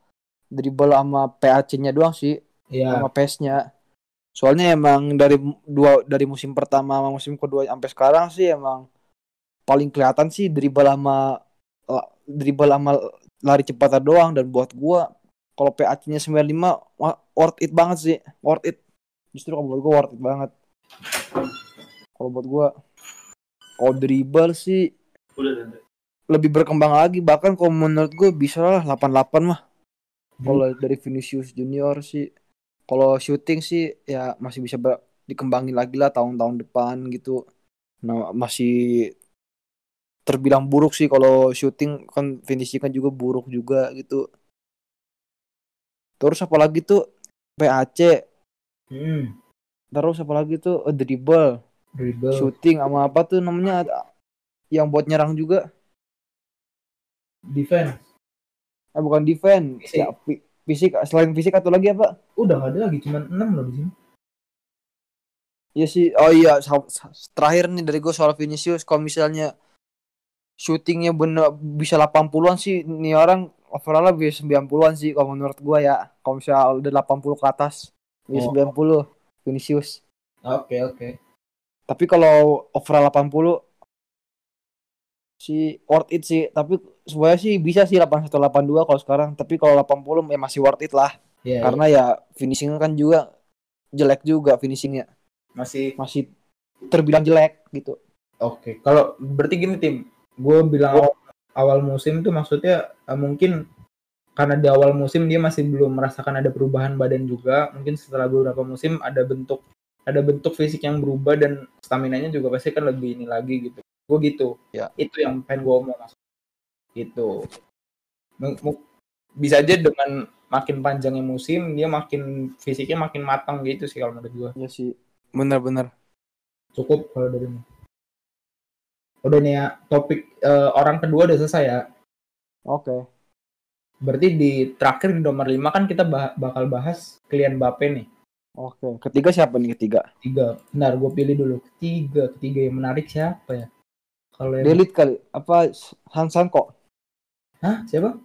dribble sama PAC-nya doang sih, Ya, sama PES-nya. Soalnya emang dari dua dari musim pertama sama musim kedua sampai sekarang sih emang paling kelihatan sih dribble sama dribble sama lari cepat doang. Dan buat gua kalau PAC-nya 95 wah, worth it banget sih, worth it. Justru kalau buat gua worth it banget. Kalau buat gua kalau dribble sih lebih berkembang lagi. Bahkan kalau menurut gue bisa lah 88 mah. Kalau dari Vinicius Junior sih kalau shooting sih ya masih bisa ber- dikembangin lagi lah tahun-tahun depan gitu. Nah masih terbilang buruk sih kalau shooting kan finishing kan juga buruk juga gitu. Terus apalagi tuh PAC, Hmm, terus apalagi tuh eh, dribble, dribble. shooting sama apa tuh namanya yang buat nyerang juga. Defense. Eh bukan defense, Fisik. ya fi- fisik selain fisik atau lagi apa? Udah nggak ada lagi, cuman 6 loh di sini. Iya sih. Oh iya, terakhir nih dari gue soal Vinicius kalau misalnya syutingnya bener bisa 80-an sih nih orang overall bisa 90-an sih kalau menurut gue ya. Kalau misalnya udah 80 ke atas bisa Oh. 90 Vinicius. Oke, oke. Tapi kalau overall 80 sih worth it sih. Tapi sebenarnya sih bisa sih 81 82 kalau sekarang. Tapi kalau 80 ya masih worth it lah. Iya, Karena ya finishingnya kan juga jelek juga finishingnya. masih Masih terbilang jelek gitu. Oke, kalau berarti gini tim, gue bilang awal, awal musim tuh maksudnya eh, mungkin karena di awal musim dia masih belum merasakan ada perubahan badan juga, mungkin setelah beberapa musim ada bentuk ada bentuk fisik yang berubah dan stamina-nya juga pasti kan lebih ini lagi gitu. Gue gitu. Ya. Itu yang pengen gue omong mas. Gitu. Bisa aja dengan makin panjangnya musim dia makin fisiknya makin matang gitu sih kalau menurut gue. Iya sih. Bener-bener. Cukup kalau dari. Udah nih ya, topik eh, orang kedua udah selesai ya. Oke. Berarti di terakhir di nomor 5 kan kita bah- bakal bahas Kylian Mbappe nih. Oke. Ketiga siapa nih ketiga? Tiga. Bentar, gue pilih dulu. Ketiga. Ketiga yang menarik siapa ya? Kalau yang... Delete kali. Apa Han Sanko? Hah? Siapa?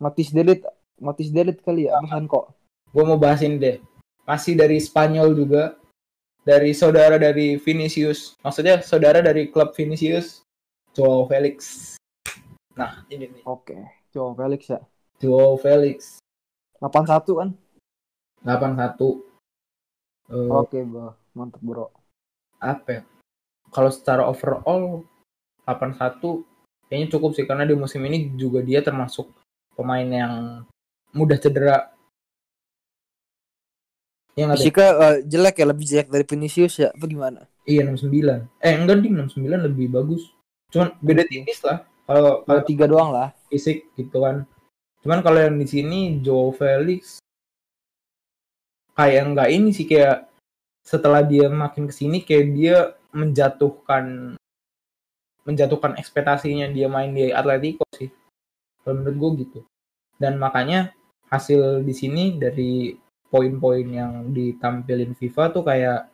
Matis Delete. Matis Delete kali ya. Apa Sanko? Gue mau bahas ini deh. Masih dari Spanyol juga. Dari saudara dari Vinicius. Maksudnya saudara dari klub Vinicius. Joao Felix. Nah, ini nih. Oke. Joao Felix ya. Joao Felix. 81 kan? 81. Eh, Oke, bro. Mantap, bro. apa ya? Kalau secara overall 81 kayaknya cukup sih karena di musim ini juga dia termasuk pemain yang mudah cedera. Yang ada Fisika eh, jelek ya, lebih jelek dari Vinicius ya. Apa gimana? iya 69. Eh enggak ding 69 lebih bagus. Cuman beda tipis lah. Kalau Kalau tiga doang lah. fisik gitu kan. Cuman kalau yang di sini Joao Felix kayak enggak ini sih kayak setelah dia makin ke sini kayak dia menjatuhkan menjatuhkan ekspektasinya dia main di Atletico sih. Kalau menurut gue gitu. Dan makanya hasil di sini dari poin-poin yang ditampilin FIFA tuh kayak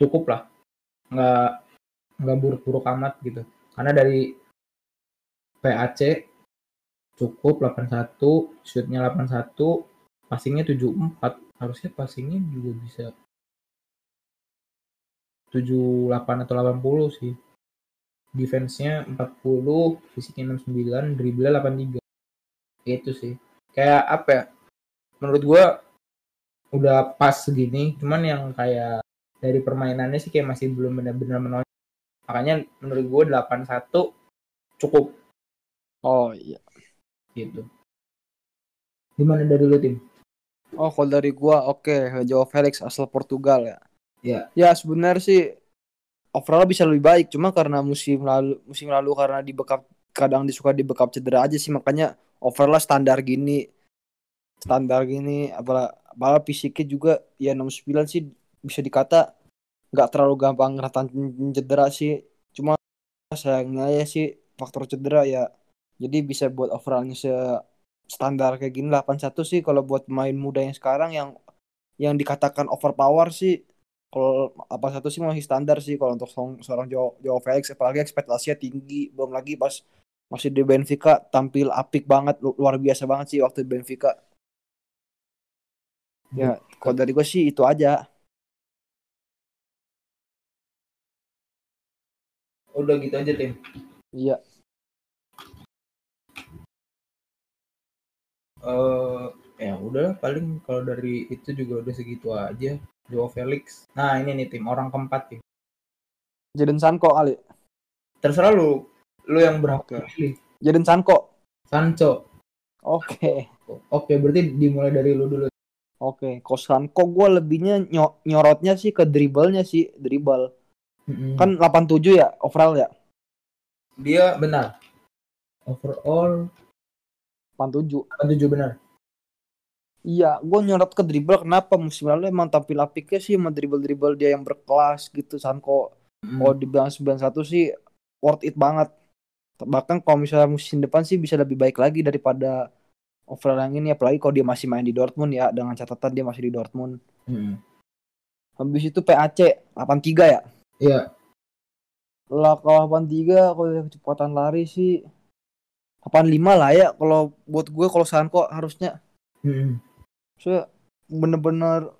cukup lah. Nggak nggak buruk-buruk amat gitu. Karena dari PAC cukup 81, shootnya 81, passingnya 74. Harusnya passingnya juga bisa 78 atau 80 sih. Defense-nya 40, fisiknya 69, dribble 83. Itu sih. Kayak apa ya? Menurut gua udah pas segini, cuman yang kayak dari permainannya sih kayak masih belum benar-benar menonjol. Makanya menurut gua 81 cukup Oh iya. gitu. Gimana dari lu tim? Oh, kalau dari gua oke, Joao Felix asal Portugal ya. Ya. Ya sebenarnya sih overall bisa lebih baik, cuma karena musim lalu musim lalu karena dibekap kadang disuka dibekap cedera aja sih makanya overall standar gini. Standar gini apalah apalah fisiknya juga ya 69 sih bisa dikata nggak terlalu gampang rentan cedera sih. Cuma sayangnya ya sih faktor cedera ya. Jadi bisa buat overallnya se standar kayak gini 81 sih. Kalau buat pemain muda yang sekarang yang yang dikatakan overpower sih kalau apa satu sih masih standar sih. Kalau untuk seorang, Joao, Joao Felix apalagi ekspektasinya tinggi. Belum lagi pas masih di Benfica tampil apik banget lu- luar biasa banget sih waktu di Benfica. Ya kalau dari gue sih itu aja. Udah gitu aja tim. iya. Eh ya udah paling kalau dari itu juga udah segitu aja. Joao Felix. Nah ini nih tim. Orang keempat tim. Jadon Sanko kali. Terserah lu lu yang berhak Oke. pilih Jadon Sanko Sancho oke oke berarti dimulai dari lu dulu oke kalau Sanko gue lebihnya nyo- nyorotnya sih ke dribblenya sih dribble Mm-mm. Kan 87 ya overall ya. dia benar. Overall 87. 87 benar. Iya, gue nyorot ke dribble kenapa musim lalu emang tampil apiknya sih sama dribble-dribble dia yang berkelas gitu Sanko. Mm. Kalau dibilang 91 sih worth it banget. Bahkan kalau misalnya musim depan sih bisa lebih baik lagi daripada overall yang ini apalagi kalau dia masih main di Dortmund ya dengan catatan dia masih di Dortmund. Mm. Habis itu PAC 83 ya. Iya. Lah kalau 83 kalau dia kecepatan lari sih 85 lah ya kalau buat gue kalau Sanko harusnya Mm. saya bener-bener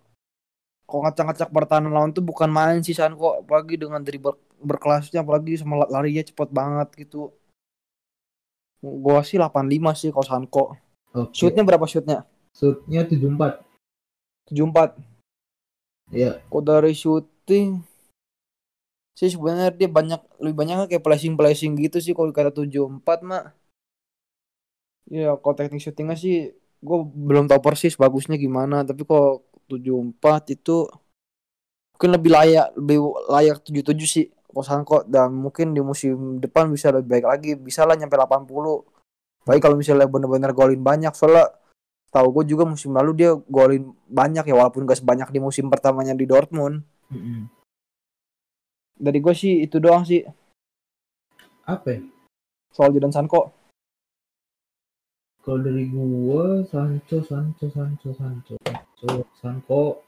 kalau ngacak-ngacak pertahanan lawan tuh bukan main sih Sanko apalagi dengan dribble berkelasnya apalagi sama la- larinya cepet banget gitu gua sih 85 sih kalau Sanko Oke. shootnya berapa shootnya Shootnya 74. 74 Iya. kalau dari shooting sih sebenarnya dia banyak lebih banyak kayak flashing flashing gitu sih kalau kata 74 mah ya kalau teknik shootingnya sih gue belum tahu persis bagusnya gimana tapi kalau 74 itu mungkin lebih layak lebih layak 77 sih kalau Sanko dan mungkin di musim depan bisa lebih baik lagi. Bisa lah nyampe 80 baik kalau misalnya bener-bener golin banyak. Soalnya tahu gue juga musim lalu dia golin banyak ya. Walaupun gak sebanyak di musim pertamanya di Dortmund. Mm-mm. dari gue sih itu doang sih. Apa ya? soal Jadon Sanko Kalau dari gua Sancho, Sancho, Sancho, Sancho, Sancho, Sanko,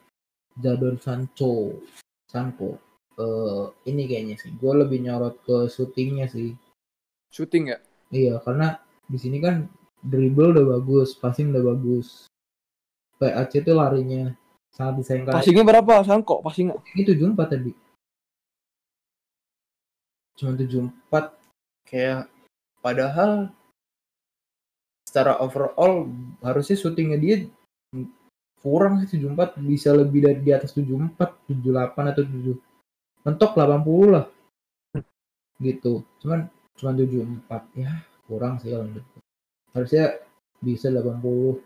Jadon Sancho, Sanko. Eh ini kayaknya sih. Gua lebih nyorot ke syutingnya sih. shooting ya Iya, karena di sini kan dribble udah bagus, passing udah bagus. PAC itu larinya sangat disayangkan. passingnya berapa Sanko passingnya Ini 74 tadi. Cuma 74 kayak padahal secara overall harusnya syutingnya dia kurang sih 74 bisa lebih dari di atas 74 78 atau 7 mentok 80 lah. Gitu. Cuman cuman 74 ya kurang sih kalau menurut gue. harusnya bisa 80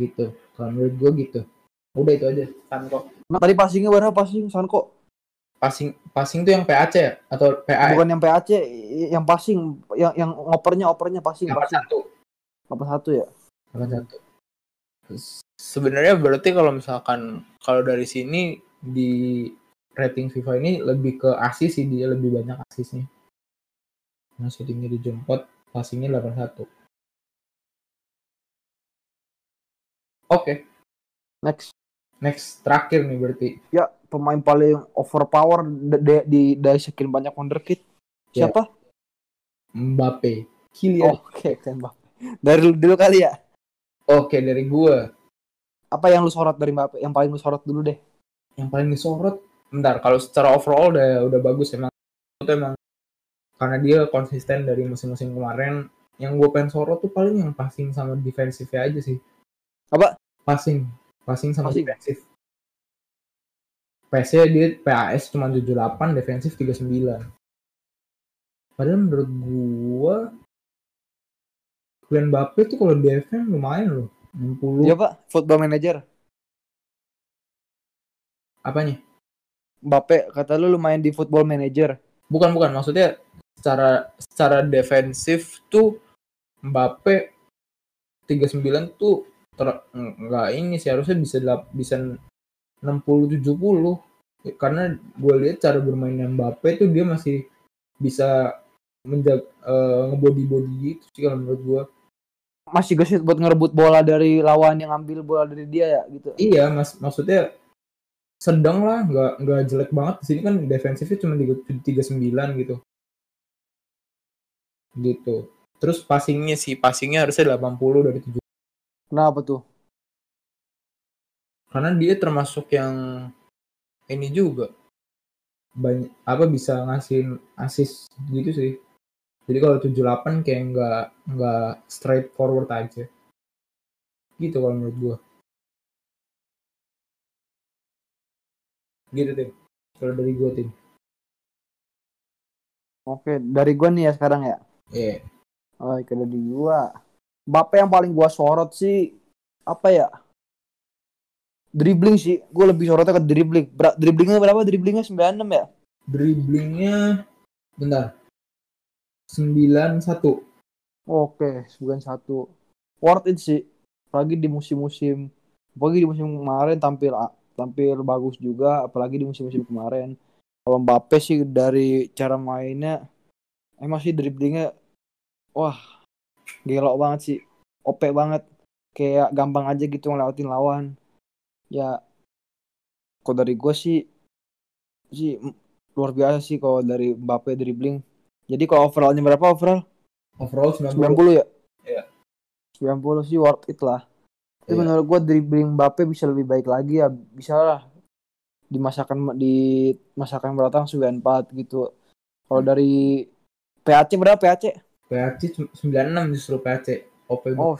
gitu. Kalau menurut gue gitu. Udah itu aja. Sanko. Nah, tadi passingnya berapa? Passing Sanko? Passing passing tuh yang PAC ya? Atau PAC bukan yang PAC yang passing. Yang yang ngopernya opernya passing yang passing. satu. apa satu ya? satu. Sebenarnya berarti kalau misalkan kalau dari sini di rating FIFA ini lebih ke asis sih dia lebih banyak asisnya nah shootingnya di jemput passingnya 81 oke. Next. Next terakhir nih berarti. Ya pemain paling overpower d- d- di dari sekian banyak wonderkid Ya. siapa? Mbappe. Kylian. Oke tembak dari lu dulu kali ya? Oke dari gua. Apa yang lu sorot dari Mbappe? Yang paling lu sorot dulu deh. Yang paling disorot bentar kalau secara overall udah udah bagus emang. Itu emang karena dia konsisten dari musim-musim kemarin. Yang gue pengen sorot tuh paling yang passing sama defensifnya aja sih. Apa? passing. Passing sama Passing. defensif PS-nya dia PAS cuma 78 defensif 39 padahal menurut gua Kylian Mbappe tuh kalau defense lumayan loh. 60 iya pak. Football manager. Apanya Mbappe kata lu lumayan di football manager. Bukan bukan. Maksudnya secara secara defensif tuh Mbappe 39 tuh ter, enggak ini sih. Harusnya bisa bisa 60 70 karena gue lihat cara bermainnya Mbappe tuh dia masih bisa menjaga ngebody body gitu sih kalau menurut gue masih gesit buat ngerebut bola dari lawan yang ambil bola dari dia ya gitu. Iya mas maksudnya sedang lah nggak nggak jelek banget. Di sini kan defensifnya cuma 39 gitu. Gitu. Terus passingnya sih passingnya harusnya 80 dari 7 kenapa tuh? Karena dia termasuk yang ini juga. Banyak apa bisa ngasih asis gitu sih. Jadi kalau 78 kayak nggak nggak straight forward aja. Gitu kalau menurut gua gitu tim kalau dari gua tim oke dari gua nih ya sekarang ya Iya. Oke dari gua Mbappe yang paling gua sorot sih apa ya dribbling sih gue lebih sorotnya ke dribbling Ber- dribblingnya berapa dribblingnya 96 ya Dribblingnya bentar. 91. Oke, sembilan satu. Worth it sih. Apalagi di musim-musim, apalagi di musim kemarin tampil tampil bagus juga, apalagi di musim-musim kemarin. Kalau Mbappe sih dari cara mainnya, emang sih dribblingnya, wah, gelok banget sih, OP banget, kayak gampang aja gitu ngelewatin lawan. Ya, kalau dari gue sih, sih luar biasa sih kalau dari Mbappe dribbling. Jadi kalau overallnya berapa overall? Overall 90. 90 ya? Iya. 90 sih worth it lah. Tapi Iya. menurut gua dribbling Mbappe bisa lebih baik lagi ya. Bisa lah di masakan di masakan beratang 94 gitu. Kalau Hmm. dari PAC berapa PAC? PAC 96 justru PAC. OP. Oh.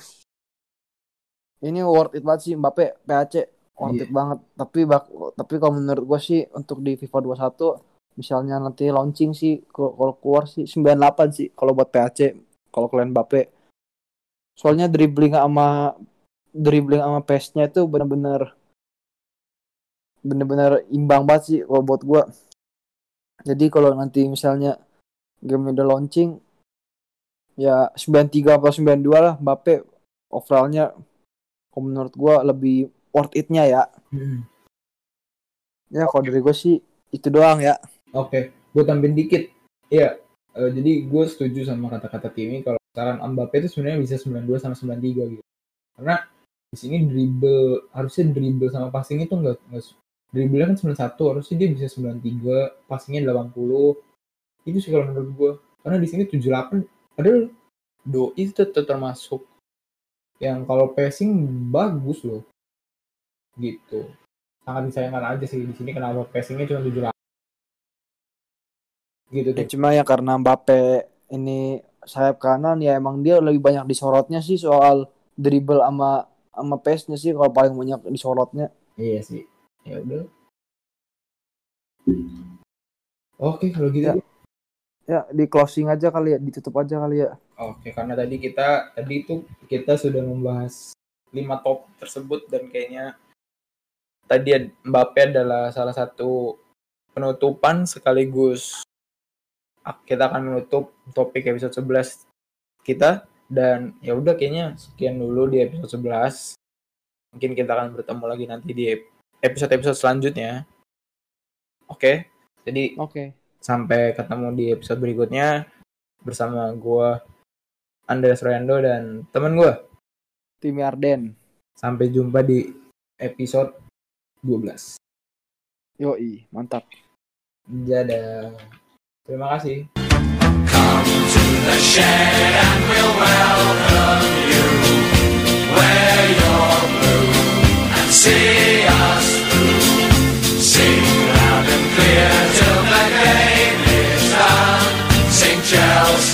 Ini worth it banget sih Mbappe PAC. Worth Iya. it banget. Tapi bak tapi kalau menurut gua sih untuk di FIFA 21 misalnya nanti launching sih kalau kalau keluar sih 98 sih kalau buat PAC. Kalau kalian Mbappe. Soalnya dribbling sama dribbling sama pace-nya itu bener-bener bener-bener imbang banget sih kalau buat gua. Jadi kalau nanti misalnya game udah launching ya 93 atau 92 lah Mbappe overallnya kalau menurut gua lebih worth it-nya ya. Hmm. Ya kalau dari gua sih itu doang ya. Oke, gue tambahin dikit. Iya, eh, jadi gue setuju sama kata-kata Timmy kalau sekarang Mbappe itu sebenarnya bisa 92 sama 93 gitu. Karena di sini dribble harusnya dribble sama passing itu enggak enggak dribble kan 91 harusnya dia bisa 93, passingnya 80. Itu sih kalau menurut gue. Karena di sini 78 padahal doi itu tetap termasuk yang kalau passing bagus loh. Gitu. Sangat disayangkan aja sih di sini kenapa passingnya cuma 78 gitu Ya tuh. cuma ya karena Mbappe ini sayap kanan ya emang dia lebih banyak disorotnya sih soal dribble sama sama pace-nya sih kalau paling banyak disorotnya. Iya sih. Ya udah. Oke, kalau gitu. Ya. Ya di closing aja kali ya, ditutup aja kali ya. Oke, karena tadi kita tadi itu kita sudah membahas lima top tersebut dan kayaknya tadi Mbappe adalah salah satu penutupan sekaligus ah, kita akan menutup topik episode 11 kita dan ya udah kayaknya sekian dulu di episode 11. Mungkin kita akan bertemu lagi nanti di episode-episode selanjutnya. Oke. Jadi Oke. sampai ketemu di episode berikutnya bersama gua Andreas Royando dan teman gua. Tim Arden. Sampai jumpa di episode 12. Yoi, mantap. Dadah. Terima kasih. the shed and we'll welcome you where you're blue and see us through. Sing loud and clear till the game is done. Sing Chelsea.